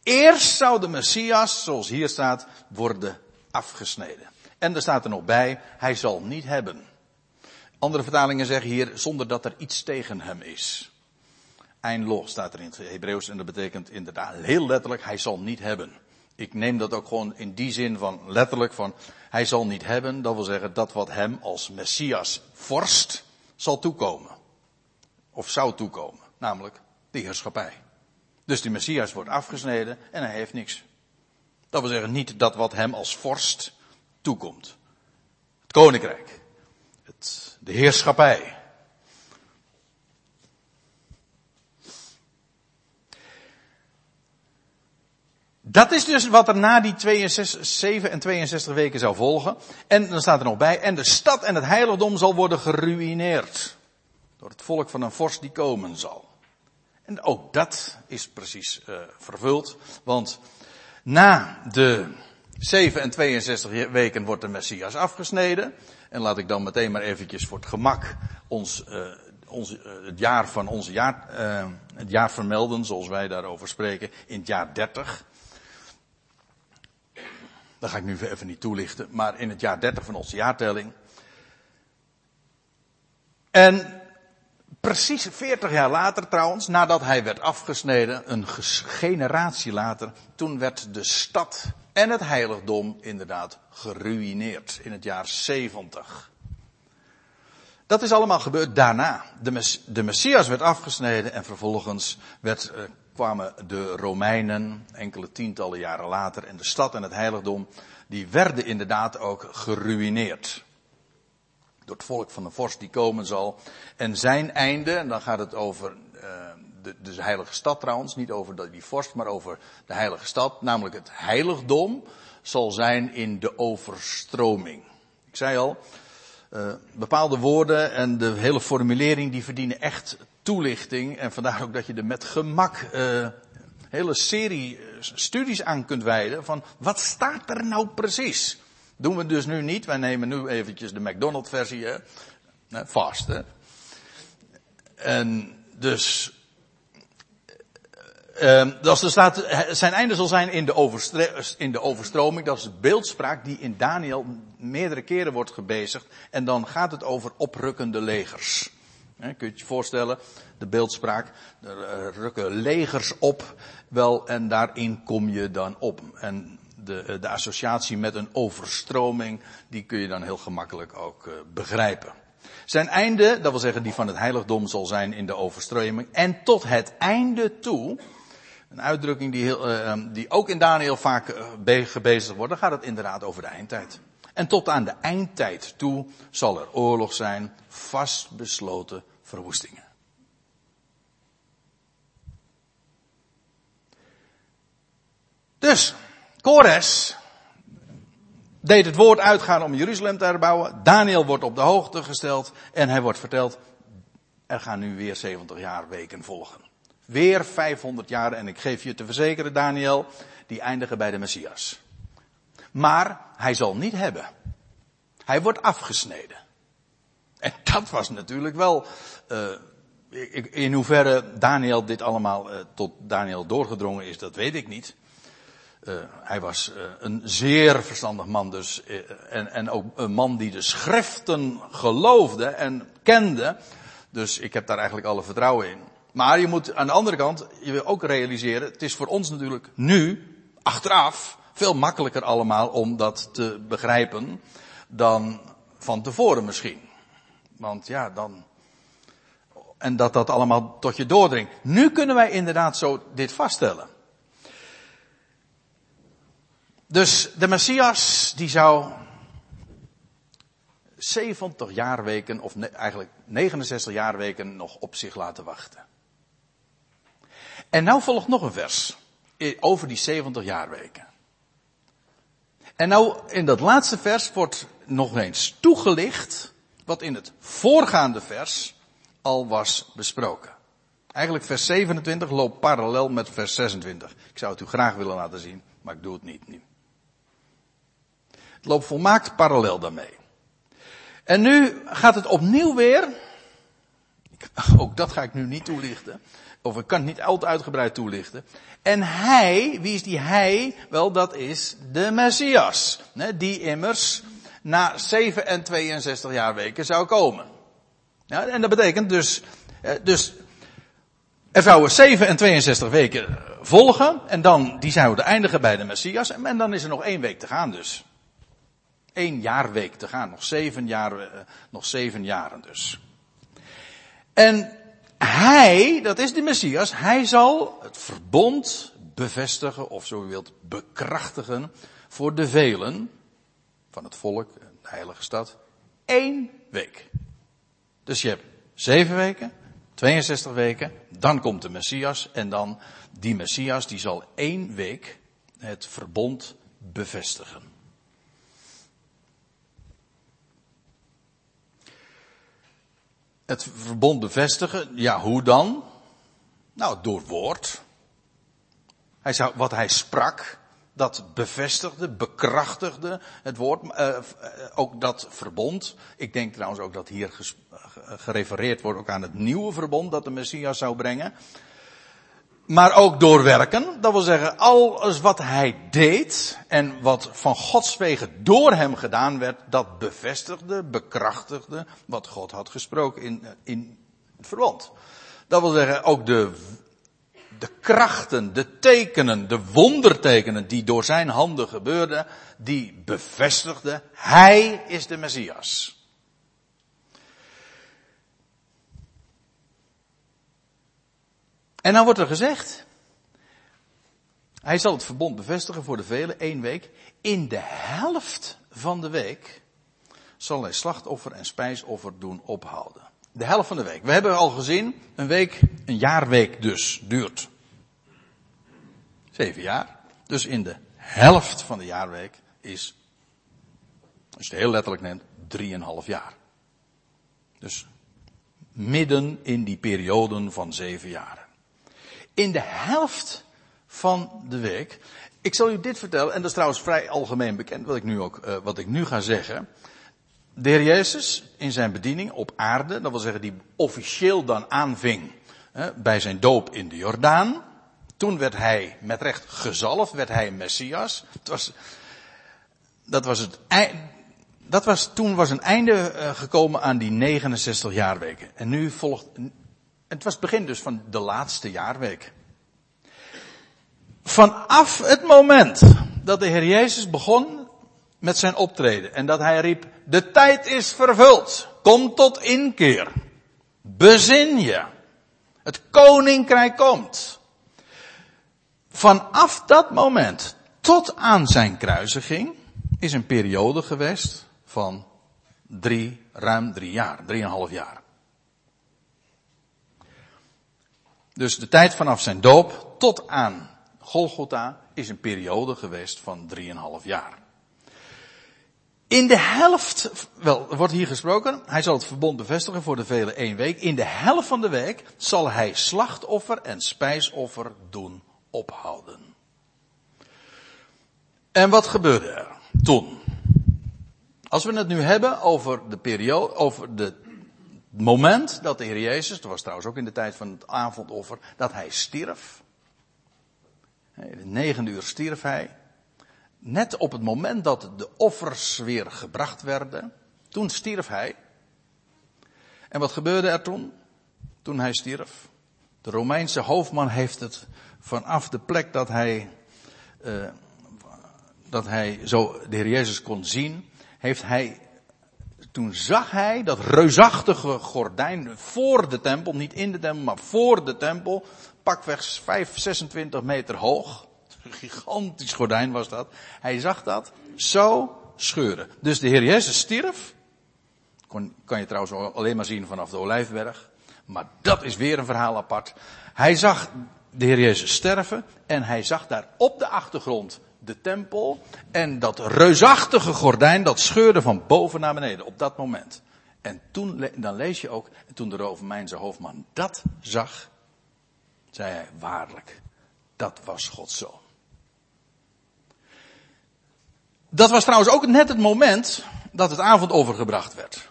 Eerst zou de Messias, zoals hier staat, worden afgesneden. En er staat er nog bij, hij zal niet hebben. Andere vertalingen zeggen hier, zonder dat er iets tegen hem is. Eindloos staat er in het Hebreeuws en dat betekent inderdaad heel letterlijk, hij zal niet hebben. Ik neem dat ook gewoon in die zin van letterlijk van, hij zal niet hebben, dat wil zeggen dat wat hem als Messias vorst zal toekomen. Of zou toekomen, namelijk de heerschappij. Dus die Messias wordt afgesneden en hij heeft niks. Dat wil zeggen niet dat wat hem als vorst toekomt. Het koninkrijk. Het, de heerschappij. Dat is dus wat er na die 62, 7 en 62 weken zou volgen. En dan staat er nog bij, en de stad en het heiligdom zal worden geruineerd. Door het volk van een vorst die komen zal. En ook dat is precies uh, vervuld. Want na de 7 en 62 weken wordt de Messias afgesneden. En laat ik dan meteen maar eventjes voor het gemak ons, ons, uh, het jaar van onze jaar, het jaar vermelden, zoals wij daarover spreken, in het jaar 30. Dat ga ik nu even niet toelichten, maar in het jaar 30 van onze jaartelling. En precies 40 jaar later trouwens, nadat hij werd afgesneden, een generatie later, toen werd de stad en het heiligdom inderdaad geruineerd in het jaar 70. Dat is allemaal gebeurd daarna. De, de Messias werd afgesneden en vervolgens werd, uh, kwamen de Romeinen enkele tientallen jaren later en de stad en het heiligdom, die werden inderdaad ook geruineerd. Door het volk van de vorst die komen zal. En zijn einde, en dan gaat het over uh, de, de heilige stad trouwens, niet over die vorst, maar over de heilige stad, namelijk het heiligdom, zal zijn in de overstroming. Ik zei al, uh, bepaalde woorden en de hele formulering die verdienen echt toelichting. En vandaar ook dat je er met gemak uh, hele serie studies aan kunt wijden van wat staat er nou precies. Doen we dus nu niet. Wij nemen nu eventjes de McDonald's versie, hè. Vast, hè. En dus als er staat, zijn einde zal zijn in de, in de overstroming. Dat is de beeldspraak die in Daniel meerdere keren wordt gebezigd. En dan gaat het over oprukkende legers. He, kun je je voorstellen, de beeldspraak. Er uh, rukken legers op. Wel, en daarin kom je dan op. En de, eh, de associatie met een overstroming, die kun je dan heel gemakkelijk ook uh, begrijpen. Zijn einde, dat wil zeggen die van het heiligdom, zal zijn in de overstroming. En tot het einde toe een uitdrukking die, heel, die ook in Daniel vaak gebezigd wordt. Dan gaat het inderdaad over de eindtijd. En tot aan de eindtijd toe zal er oorlog zijn, vastbesloten verwoestingen. Dus, Kores deed het woord uitgaan om Jeruzalem te herbouwen. Daniel wordt op de hoogte gesteld en hij wordt verteld, er gaan nu weer 70 jaar weken volgen. Weer 500 jaar en ik geef je te verzekeren, Daniel, die eindigen bij de Messias. Maar hij zal niet hebben. Hij wordt afgesneden. En dat was natuurlijk wel, uh, in hoeverre Daniel dit allemaal uh, tot Daniel doorgedrongen is, dat weet ik niet. Uh, hij was een zeer verstandig man dus, en, en ook een man die de schriften geloofde en kende. Dus ik heb daar eigenlijk alle vertrouwen in. Maar je moet aan de andere kant, je wil ook realiseren, het is voor ons natuurlijk nu, achteraf, veel makkelijker allemaal om dat te begrijpen dan van tevoren misschien. Want ja, dan. En dat dat allemaal tot je doordringt. Nu kunnen wij inderdaad zo dit vaststellen. Dus de Messias, die zou 70 jaarweken, of eigenlijk 69 jaarweken nog op zich laten wachten. En nou volgt nog een vers over die 70 jaarweken. En nou, in dat laatste vers wordt nog eens toegelicht wat in het voorgaande vers al was besproken. Eigenlijk vers 27 loopt parallel met vers 26. Ik zou het u graag willen laten zien, maar ik doe het niet nu. Het loopt volmaakt parallel daarmee. En nu gaat het opnieuw weer. (laughs) Ook dat ga ik nu niet toelichten. Of ik kan het niet al te uitgebreid toelichten. En hij, wie is die hij? Wel, dat is de Messias. Die immers na 7 en 62 jaar weken zou komen. En dat betekent dus, dus er zouden 7 en 62 weken volgen en dan, die zouden eindigen bij de Messias en dan is er nog één week te gaan dus. Eén jaarweek te gaan, nog zeven, jaar, eh, nog zeven jaren dus. En hij, dat is de Messias, hij zal het verbond bevestigen, of zo u wilt, bekrachtigen voor de velen van het volk, de heilige stad, één week. Dus je hebt zeven weken, 62 weken, dan komt de Messias en dan die Messias die zal één week het verbond bevestigen. Het verbond bevestigen, ja hoe dan? Nou, door woord. Hij zou, wat hij sprak, dat bevestigde, bekrachtigde het woord, uh, ook dat verbond. Ik denk trouwens ook dat hier gerefereerd wordt ook aan het nieuwe verbond dat de Messias zou brengen. Maar ook doorwerken, dat wil zeggen, alles wat hij deed en wat van Gods wegen door hem gedaan werd, dat bevestigde, bekrachtigde wat God had gesproken in, in het verbond. Dat wil zeggen, ook de de krachten, de tekenen, de wondertekenen die door zijn handen gebeurden, die bevestigden, hij is de Messias. En dan wordt er gezegd, hij zal het verbond bevestigen voor de velen, één week. In de helft van de week zal hij slachtoffer en spijsoffer doen ophouden de helft van de week. We hebben al gezien, een week, een jaarweek dus, duurt. Zeven jaar. Dus in de helft van de jaarweek is, als je het heel letterlijk neemt, drieënhalf jaar. Dus midden in die perioden van zeven jaren. In de helft van de week. Ik zal u dit vertellen, en dat is trouwens vrij algemeen bekend, wat ik nu ook, uh, wat ik nu ga zeggen. De Jezus in zijn bediening op aarde, dat wil zeggen die officieel dan aanving hè, bij zijn doop in de Jordaan. Toen werd hij met recht gezalfd, werd hij Messias. Het was, dat was het, dat was, toen was een einde eh, gekomen aan die 69 jaarweken. En nu volgt, het was het begin dus van de laatste jaarweek. Vanaf het moment dat de Heer Jezus begon met zijn optreden. En dat hij riep, de tijd is vervuld. Kom tot inkeer. Bezin je. Het koninkrijk komt. Vanaf dat moment tot aan zijn kruisiging is een periode geweest van drie, ruim drie jaar, drieënhalf jaar. Dus de tijd vanaf zijn doop tot aan Golgotha is een periode geweest van 3,5 jaar. In de helft, wel, wordt hier gesproken, hij zal het verbond bevestigen voor de vele één week. In de helft van de week zal hij slachtoffer en spijsoffer doen ophouden. En wat gebeurde er toen? Als we het nu hebben over de periode, over het moment dat de Heer Jezus, dat was trouwens ook in de tijd van het avondoffer, dat hij stierf. In uur stierf hij. Net op het moment dat de offers weer gebracht werden, toen stierf hij. En wat gebeurde er toen? Toen hij stierf. De Romeinse hoofdman heeft het vanaf de plek dat hij, uh, dat hij zo de Heer Jezus kon zien, heeft hij, toen zag hij dat reusachtige gordijn voor de tempel, niet in de tempel, maar voor de tempel, pakweg 5, 26 meter hoog. Een gigantisch gordijn was dat. Hij zag dat zo scheuren. Dus de Heer Jezus stierf. Kon, kan je trouwens alleen maar zien vanaf de Olijfberg. Maar dat is weer een verhaal apart. Hij zag de Heer Jezus sterven en hij zag daar op de achtergrond de tempel en dat reusachtige gordijn dat scheurde van boven naar beneden op dat moment. En toen, dan lees je ook, toen de Romeinse hoofdman dat zag, zei hij waarlijk, dat was zoon. Dat was trouwens ook net het moment dat het avond overgebracht werd.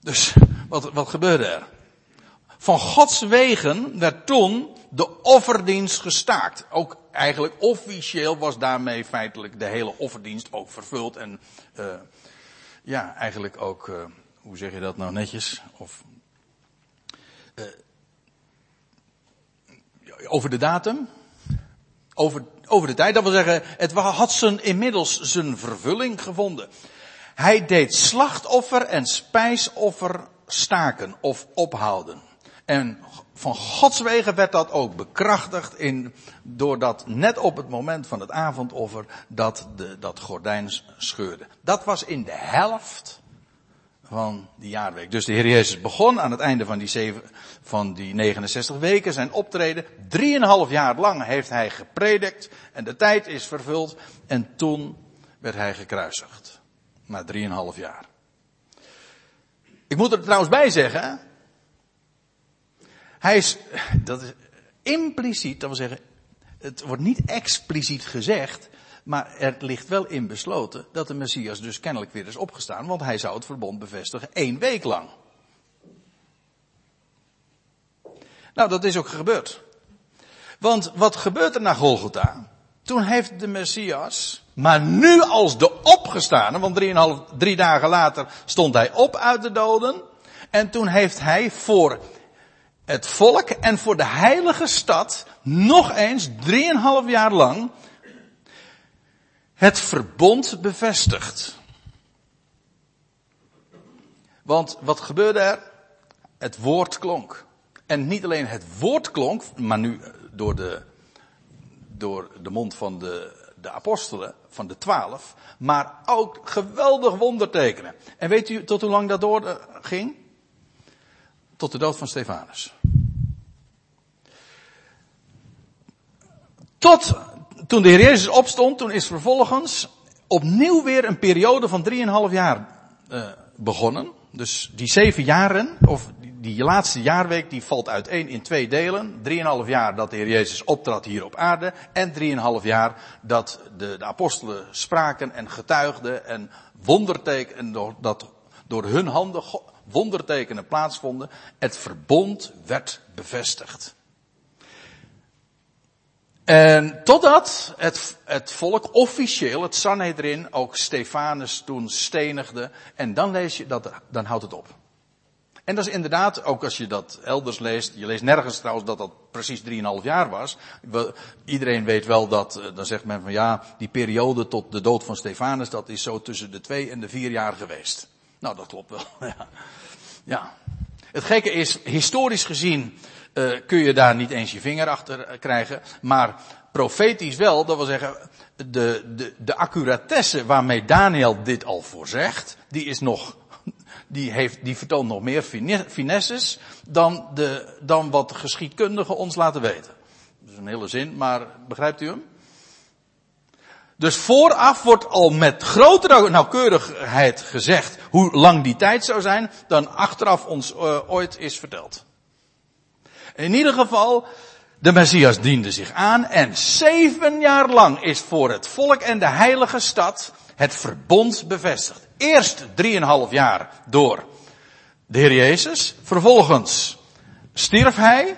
Dus wat, wat gebeurde er? Van Gods wegen werd toen de offerdienst gestaakt. Ook eigenlijk officieel was daarmee feitelijk de hele offerdienst ook vervuld. En uh, ja, eigenlijk ook, uh, hoe zeg je dat nou netjes? Of, uh, over de datum? Over, over de tijd, dat wil zeggen, het had zijn, inmiddels zijn vervulling gevonden. Hij deed slachtoffer en spijsoffer staken of ophouden. En van Gods wegen werd dat ook bekrachtigd in, doordat net op het moment van het avondoffer dat de, dat gordijn scheurde. Dat was in de helft van die jaarweek. Dus de Heer Jezus begon aan het einde van die, zeven, van die 69 weken zijn optreden. Drieënhalf jaar lang heeft hij gepredikt en de tijd is vervuld en toen werd hij gekruisigd. Na drieënhalf jaar. Ik moet er trouwens bij zeggen, hij is, dat is impliciet, dat wil zeggen, het wordt niet expliciet gezegd, maar er ligt wel in besloten dat de Messias dus kennelijk weer is opgestaan, want hij zou het verbond bevestigen één week lang. Nou, dat is ook gebeurd. Want wat gebeurt er na Golgotha? Toen heeft de Messias, maar nu als de opgestane, want drieënhalf, drie dagen later stond hij op uit de doden. En toen heeft hij voor het volk en voor de heilige stad nog eens drieënhalf jaar lang het verbond bevestigd. Want wat gebeurde er? Het woord klonk. En niet alleen het woord klonk, maar nu door de, door de mond van de, de apostelen, van de twaalf, maar ook geweldig wondertekenen. En weet u tot hoe lang dat doorging? Tot de dood van Stefanus. Tot toen de Heer Jezus opstond, toen is vervolgens opnieuw weer een periode van 3,5 jaar uh, begonnen. Dus die zeven jaren, of die, laatste jaarweek, die valt uiteen in twee delen. 3,5 jaar dat de Heer Jezus optrad hier op aarde. En 3,5 jaar dat de, de apostelen spraken en getuigden en wondertekenen, dat door hun handen wondertekenen plaatsvonden. Het verbond werd bevestigd. En totdat het, het volk officieel, het Sanhedrin, ook Stefanus toen stenigde. En dan lees je dat, dan houdt het op. En dat is inderdaad, ook als je dat elders leest, je leest nergens trouwens dat dat precies 3,5 jaar was. Iedereen weet wel dat, eh, dan zegt men van ja, die periode tot de dood van Stefanus, dat is zo tussen de twee en de vier jaar geweest. Nou, dat klopt wel. (laughs) Ja. ja. Het gekke is, historisch gezien, uh, kun je daar niet eens je vinger achter eh, krijgen. Maar profetisch wel, dat wil zeggen, de, de, de accuratesse waarmee Daniel dit al voorzegt, die is nog, die heeft, die vertoont nog meer finesses dan de, dan wat geschiedkundigen ons laten weten. Dat is een hele zin, maar begrijpt u hem? Dus vooraf wordt al met grotere nauwkeurigheid gezegd hoe lang die tijd zou zijn dan achteraf ons uh, ooit is verteld. In ieder geval, de Messias diende zich aan en zeven jaar lang is voor het volk en de heilige stad het verbond bevestigd. Eerst drieënhalf jaar door de Heer Jezus, vervolgens stierf hij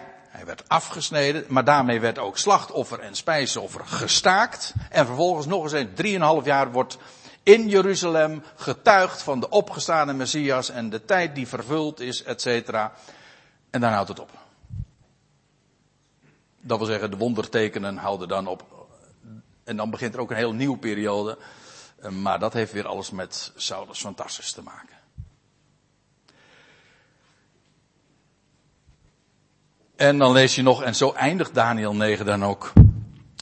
werd afgesneden, maar daarmee werd ook slachtoffer en spijsoffer gestaakt. En vervolgens nog eens een drieënhalf jaar wordt in Jeruzalem getuigd van de opgestane Messias en de tijd die vervuld is, et cetera. En dan houdt het op. Dat wil zeggen, de wondertekenen houden dan op. En dan begint er ook een heel nieuwe periode. Maar dat heeft weer alles met Saulus Tarsus te maken. En dan lees je nog, en zo eindigt Daniel 9 dan ook.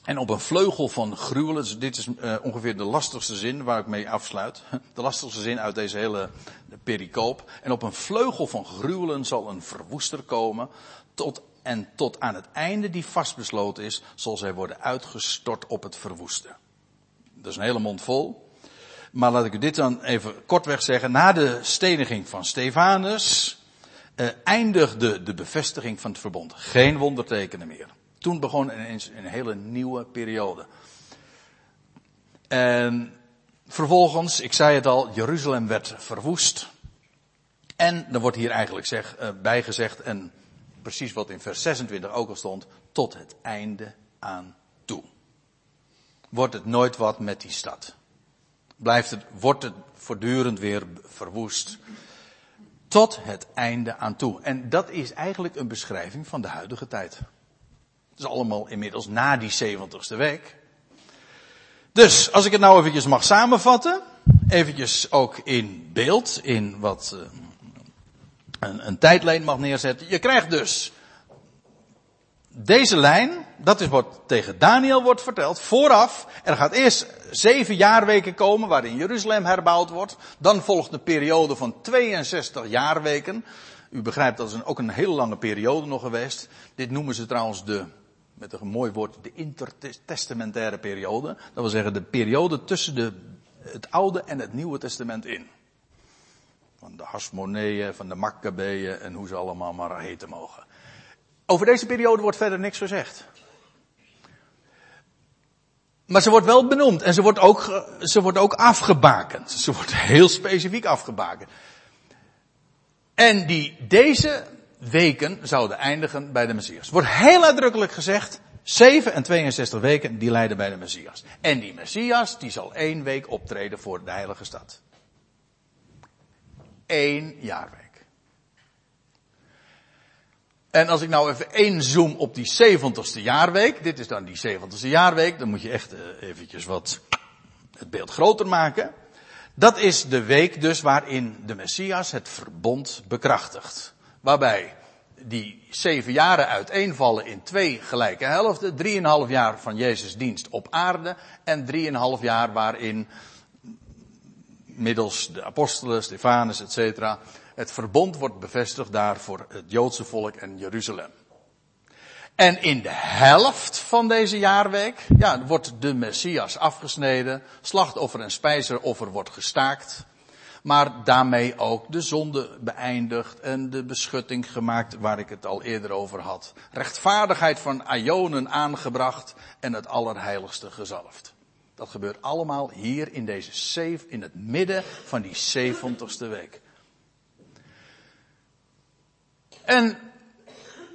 En op een vleugel van gruwelen, dit is uh, ongeveer de lastigste zin waar ik mee afsluit. (laughs) De lastigste zin uit deze hele pericoop. En op een vleugel van gruwelen zal een verwoester komen. Tot, en tot aan het einde die vastbesloten is, zal zij worden uitgestort op het verwoeste. Dat is een hele mond vol. Maar laat ik u dit dan even kortweg zeggen. Na de steniging van Stefanus, uh, eindigde de bevestiging van het verbond. Geen wondertekenen meer. Toen begon een hele nieuwe periode. En vervolgens, ik zei het al, Jeruzalem werd verwoest. En er wordt hier eigenlijk zeg, uh, bijgezegd, en precies wat in vers 26 ook al stond, tot het einde aan toe. Wordt het nooit wat met die stad. Blijft het, wordt het voortdurend weer verwoest tot het einde aan toe. En dat is eigenlijk een beschrijving van de huidige tijd. Het is allemaal inmiddels na die 70ste week. Dus, als ik het nou eventjes mag samenvatten, eventjes ook in beeld, in wat uh, een, een tijdlijn mag neerzetten. Je krijgt dus deze lijn, dat is wat tegen Daniel wordt verteld, vooraf. Er gaat eerst zeven jaarweken komen waarin Jeruzalem herbouwd wordt. Dan volgt een periode van 62 jaarweken. U begrijpt, dat is ook een hele lange periode nog geweest. Dit noemen ze trouwens de, met een mooi woord, de intertestamentaire periode. Dat wil zeggen de periode tussen de, het Oude en het Nieuwe Testament in. Van de Hasmoneeën, van de Maccabeeën en hoe ze allemaal maar heten mogen. Over deze periode wordt verder niks gezegd. Maar ze wordt wel benoemd en ze wordt ook, ze wordt ook afgebakend. Ze wordt (laughs) heel specifiek afgebakend. En die, deze weken zouden eindigen bij de Messias. Wordt heel uitdrukkelijk gezegd, 7 en 62 weken, die leiden bij de Messias. En die Messias, die zal één week optreden voor de heilige stad. Eén jaarweek. En als ik nou even één zoom op die 70ste jaarweek, dit is dan die 70ste jaarweek, dan moet je echt uh, eventjes wat het beeld groter maken. Dat is de week dus waarin de Messias het verbond bekrachtigt. Waarbij die zeven jaren uiteenvallen in twee gelijke helften. Drieënhalf jaar van Jezus dienst op aarde en drieënhalf jaar waarin middels de apostelen, Stefanus, etc het verbond wordt bevestigd daar voor het Joodse volk en Jeruzalem. En in de helft van deze jaarweek, ja, wordt de Messias afgesneden, slachtoffer en spijzeroffer wordt gestaakt, maar daarmee ook de zonde beëindigd en de beschutting gemaakt waar ik het al eerder over had. Rechtvaardigheid van Ajonen aangebracht en het allerheiligste gezalfd. Dat gebeurt allemaal hier in deze in het midden van die zeventigste week. En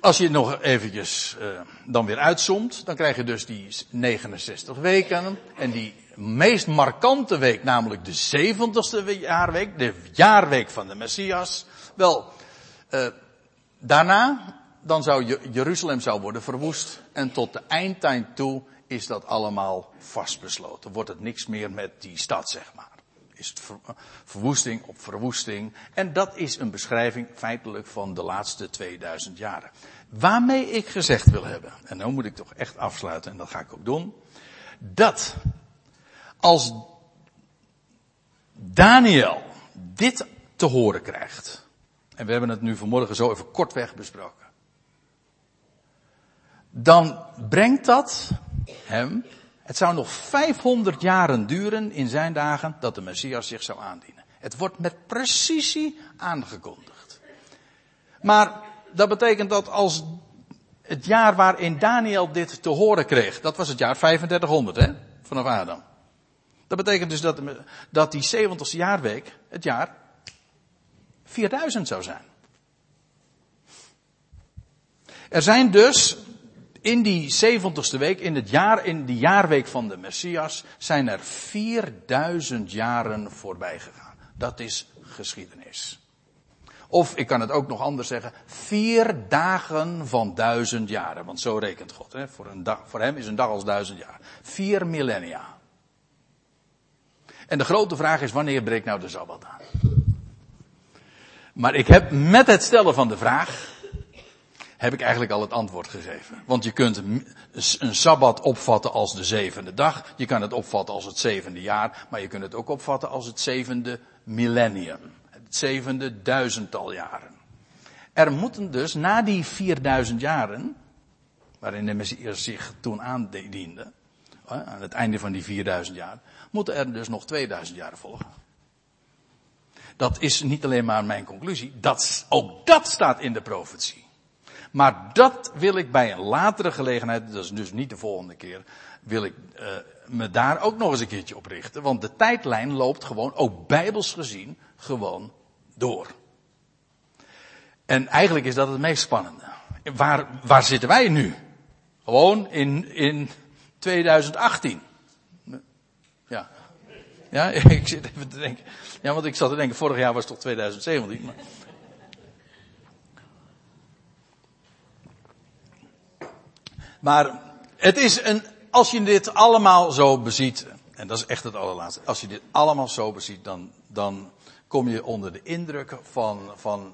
als je het nog eventjes uh, dan weer uitzoomt, dan krijg je dus die 69 weken. En die meest markante week, namelijk de 70ste jaarweek, de jaarweek van de Messias. Wel, uh, daarna, dan zou Jeruzalem zou worden verwoest. En tot de eindtijd toe is dat allemaal vastbesloten. Wordt het niks meer met die stad, zeg maar is het verwoesting op verwoesting. En dat is een beschrijving feitelijk van de laatste 2000 jaren. Waarmee ik gezegd wil hebben, en nu moet ik toch echt afsluiten en dat ga ik ook doen, dat als Daniel dit te horen krijgt, en we hebben het nu vanmorgen zo even kortweg besproken, dan brengt dat hem, het zou nog 500 jaren duren in zijn dagen dat de Messias zich zou aandienen. Het wordt met precisie aangekondigd. Maar dat betekent dat als het jaar waarin Daniel dit te horen kreeg, dat was het jaar 3500 hè, vanaf Adam. Dat betekent dus dat, dat die 70ste jaarweek het jaar 4000 zou zijn. Er zijn dus in die 70ste week, in het jaar, in die jaarweek van de Messias, zijn er 4000 jaren voorbij gegaan. Dat is geschiedenis. Of ik kan het ook nog anders zeggen, vier dagen van duizend jaren. Want zo rekent God. Hè? Voor, een dag, voor hem is een dag als duizend jaar. Vier millennia. En de grote vraag is, wanneer breekt nou de Sabbat aan? Maar ik heb met het stellen van de vraag, heb ik eigenlijk al het antwoord gegeven. Want je kunt een Sabbat opvatten als de zevende dag. Je kan het opvatten als het zevende jaar. Maar je kunt het ook opvatten als het zevende millennium. Het zevende duizendtal jaren. Er moeten dus na die 4000 jaren, waarin de Messias zich toen aandiende, aan het einde van die 4000 jaar, moeten er dus nog 2000 jaren volgen. Dat is niet alleen maar mijn conclusie, ook dat staat in de profetie. Maar dat wil ik bij een latere gelegenheid, dat is dus niet de volgende keer, wil ik uh, me daar ook nog eens een keertje op richten. Want de tijdlijn loopt gewoon, ook bijbels gezien, gewoon door. En eigenlijk is dat het meest spannende. Waar, waar zitten wij nu? Gewoon in, in 2018. Ja. Ja, (laughs) ik zit even te denken. Ja, want ik zat te denken, vorig jaar was het toch 2017. Maar... Maar het is een, als je dit allemaal zo beziet, en dat is echt het allerlaatste, als je dit allemaal zo beziet, dan, dan kom je onder de indruk van, van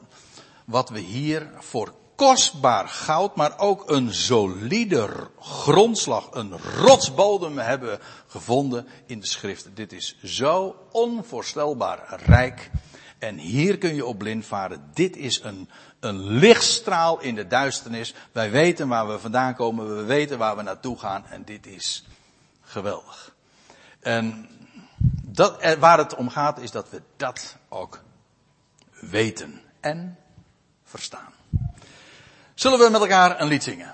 wat we hier voor kostbaar goud, maar ook een solider grondslag, een rotsbodem hebben gevonden in de schriften. Dit is zo onvoorstelbaar rijk. En hier kun je op blind varen. Dit is een, een lichtstraal in de duisternis. Wij weten waar we vandaan komen, we weten waar we naartoe gaan en dit is geweldig. En dat, waar het om gaat is dat we dat ook weten en verstaan. Zullen we met elkaar een lied zingen?